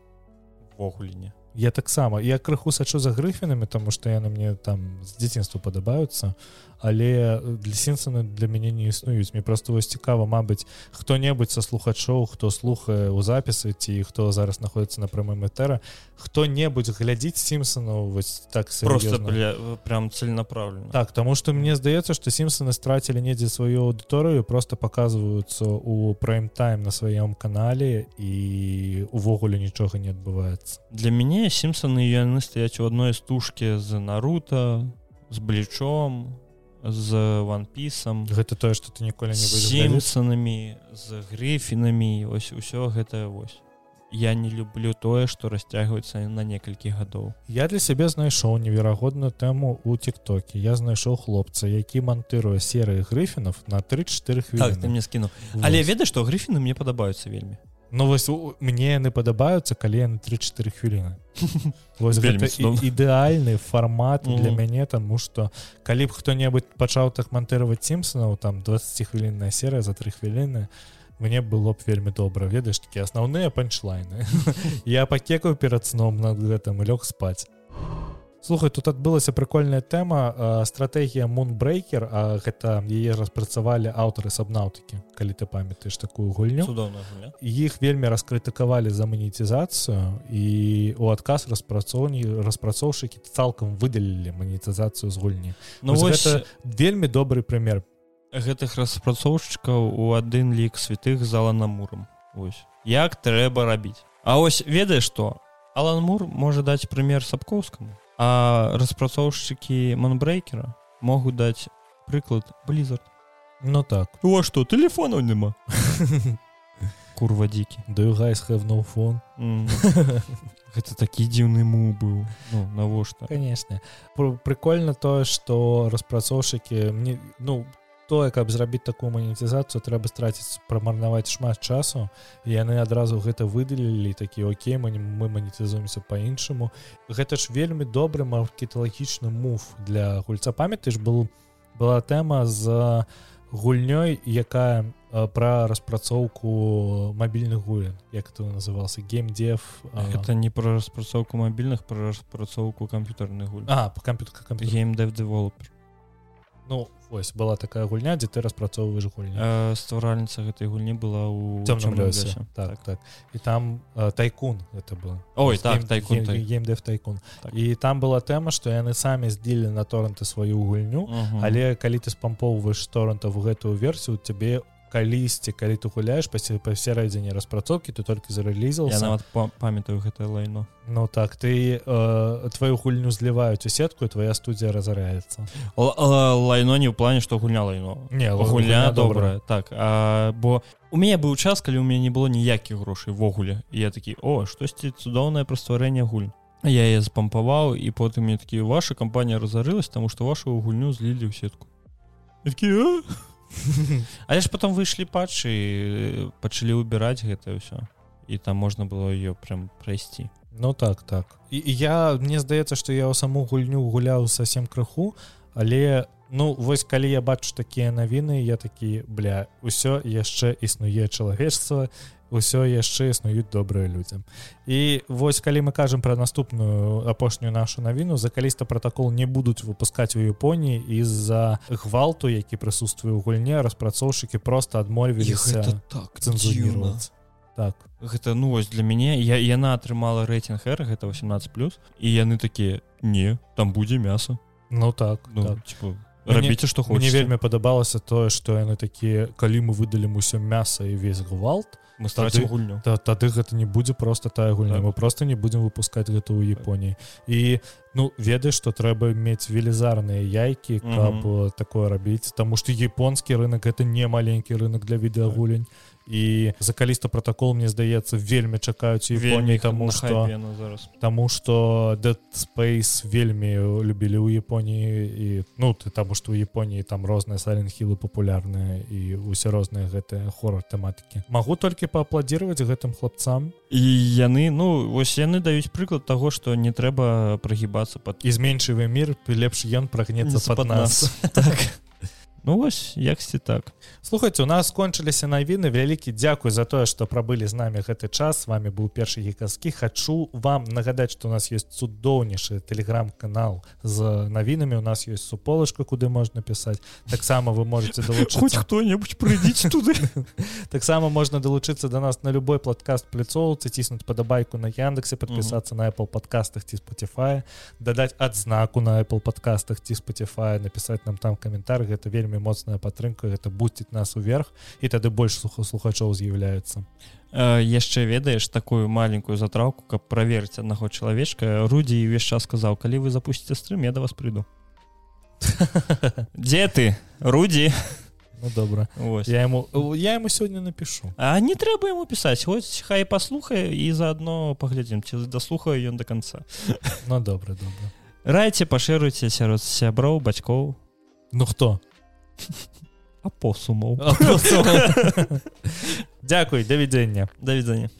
вогуле я таксама. Я крыху сачу за грыфінамі тому што яны мне там з дзяцінства падабаюцца але для сенсана для мяне не існуюць. Мне просто вось цікава Мабыць хто-небудзь са слухачоў хто слухае у запісы ці хто зараз знаходіцца на прамым этэра хто-небудзь глядзіць сімсону вось так просто бля, прям целенаправлена так тому что мне здаецца что сімсоны страцілі недзе сваю аўдыторыю просто показваюцца у прайм-тайм на сваём канале і увогуле нічога не адбываецца. Для мяне сімсоны яны стаяць у адной стужкі з наруто з блічом з ванпісам гэта тое что ты ніколі не сімсанамі з грыфінамі ось усё гэтае вось. Я не люблю тое что расцягваецца на некалькі гадоў. Я для сябе знайшоў неверагодную тэму у тиктоке. Я знайшоў хлопца які мантыруе серыі грыфінов на 3-4 хвілі так, ты мне скіну але веда што грыфіны мне падабаюцца вельмі Ну вось мне яны падабаюцца калі на 3-4 хвіліны ідэальны фармат mm -hmm. для мяне таму што калі б хто-небудзь пачаў так мантыраваць сімпсонаў там 20 хвілінная серыя за три хвіліны мне было б вельмі добра ведаеш такі асноўныя панчлайны. Я пакекаю перад сном над гэтым лёг спаць слухай тут адбылася прикольная тэма стратегія мунбрейкер А гэта яе распрацавалі аўтары сабнаўтыкі калі ты памятаеш такую гульню. Іх вельмі раскрытыкавалі за манетызацыю і у адказ распрацоўні распрацоўшчыкі цалкам выдалілі манетызацыю з гульні. Ну вось гэта вельмі добры прымер. гэтых распрацоўшчыкаў у адзін лік святых зала на мурам ось як трэба рабіць. А ось ведаеш што? Алан мур можа даць прымер сапкоўскаму а распрацоўшчыкі манбрейкера могуць даць прыклад блізард Ну так. У а што телефонаў няма? Курва дзікі. Даюгайс хэвнофон гэта такі дзіўны му быў. Ну, навошта? Конечно. Прикольно тое что распрацоўшчыкі мне ну тое каб зрабіць такую манетызацыю трэба страціць прамарнаваць шмат часу яны адразу гэта выдалілі такі Окей мы мы манетызуемся по-іншаму гэта ж вельмі добры маркеталагічны мув для гульца. Памяты ж был была тэма з гульнёй якая пра распрацоўку мабільных гулен як это назывался геймдев это не про распрацоўку мабільных про распрацоўку камп'ютарных гуль а по камп'ютер геймдев девелопер ну ось была такая гульня дзе ты распрацоўваеш гульня стваральніца гэтай гульні была у цёмным лёсе так, так. так. І там э, тайкун это был. Ой так тайкун геймдев тайкун так. і там была тэма што яны самі здзілі на торренты сваю гульню але калі ты спампоўваеш торрентов в гэтую версію тебе у калісьці калі ты гуляешь па па сярэдзіне распрацоўкі ты толькі зарэлізал нават памятаю гэтае лайно. Ну так ты э, твою гульню зліваюць у сетку твоя студія разаряецца лайно не ў плане што гульня лайно. Не гульня добрая. так а, бо у мяне быў час калі у мяне не было ніякіх грошай ввогуле я такі о штосьці цудоўнае пра стварэнне гуль я яе спампаваў і потым мне такі ваша кампанія разарылась таму што вашу гульню злілі ў сетку такі? Але ж потом выйшлі патчы пачалі убіраць гэта ўсё і там можна было ее прям прайсці Ну так так. І я мне здаецца што я ў саму гульню гуляў совсем крыху але ну вось калі я бачу такія навіны я такі бля ўсё яшчэ існуе чалавечства ўсё яшчэ існуюць добрыя людзям і вось калі мы кажам пра наступную апошнюю нашу навіну за каліста протакол не будуць выпускаць у Японіі з-за гвалту які прысутствуе ў гульне распрацоўшчыкі просто адмовіліся так цэнзурировать так. Гэта ну вось для мяне я яна атрымала рэйтинг р гэта 18 плюс і яны такія не там будзе мясо ну так ну, так. Типу, рабіце што мне вельмі падабалася тое што яны такія калі мы выдалім усё мяса і весь гвалт мы страцім гульню та, тады гэта не будзе просто тая гульня. Так. мы просто не будзем выпускаць гэта ў Японіі. І ну ведаеш што трэба мець велізарныя яйкі каб mm -hmm. такое рабіць Таму што японскі рынок это не маленькі рынок для відэагулень і за каліста протакол мне здаецца вельмі чакаюць Японіі тому что зараз. Таму что dead space вельмі любілі ў Японіі і ну ты таму что у Японіі там розныя саленхілы папулярныя і усе розныя гэтыя хорор тэматыкі магу толькі паапладзіраваць гэтым хлопцам і яны ну вось яны даюць прыклад того что не трэба прагібацца под і зменшывы мір лепш ён прагнецца под нас. Так Ну вось яксьці так. Слухайте у нас скончыліся навіны. Вялікі дзякуй за тое что прабылі з нами гэты час. С вами быў першы гікаскі хочу вам нагадаць что у нас есть цудоўнейшы телеграм-канал з навінамі. У нас есть суполачка куды можна пісаць. Таксама вы можете хоть кто-нибудь прыйдзіць туды. Таксама можна далучыцца до нас на любой платкаст плецоўцы ціснуць падабайку на яндексе подпісацца на apple подкастах ці spotify дадаць адзнаку на apple подкастах ці spotify напісаць нам там каментар. Гэта вельмі вельмі моцная падтрымка гэта будзіць нас уверх і тады больш сухаслухачоў з'яўляецца яшчэ ведаеш такую маленькую затраўку каб праверыць аднаго чалавечка рудзі ўвесь час сказаў калі вы запусціце стрым я да вас прыйду дзе ты рудзі ну добра Ось. я ему я ему сёння напишу. А не трэба ему пісаць хоць хай паслухае і заодно паглядзім ці даслухаю ён до конца. Ну добра добра райце пашыруйце сярод сяброў бацькоў ну хто апосумаў Дзякуй да відзення да відзення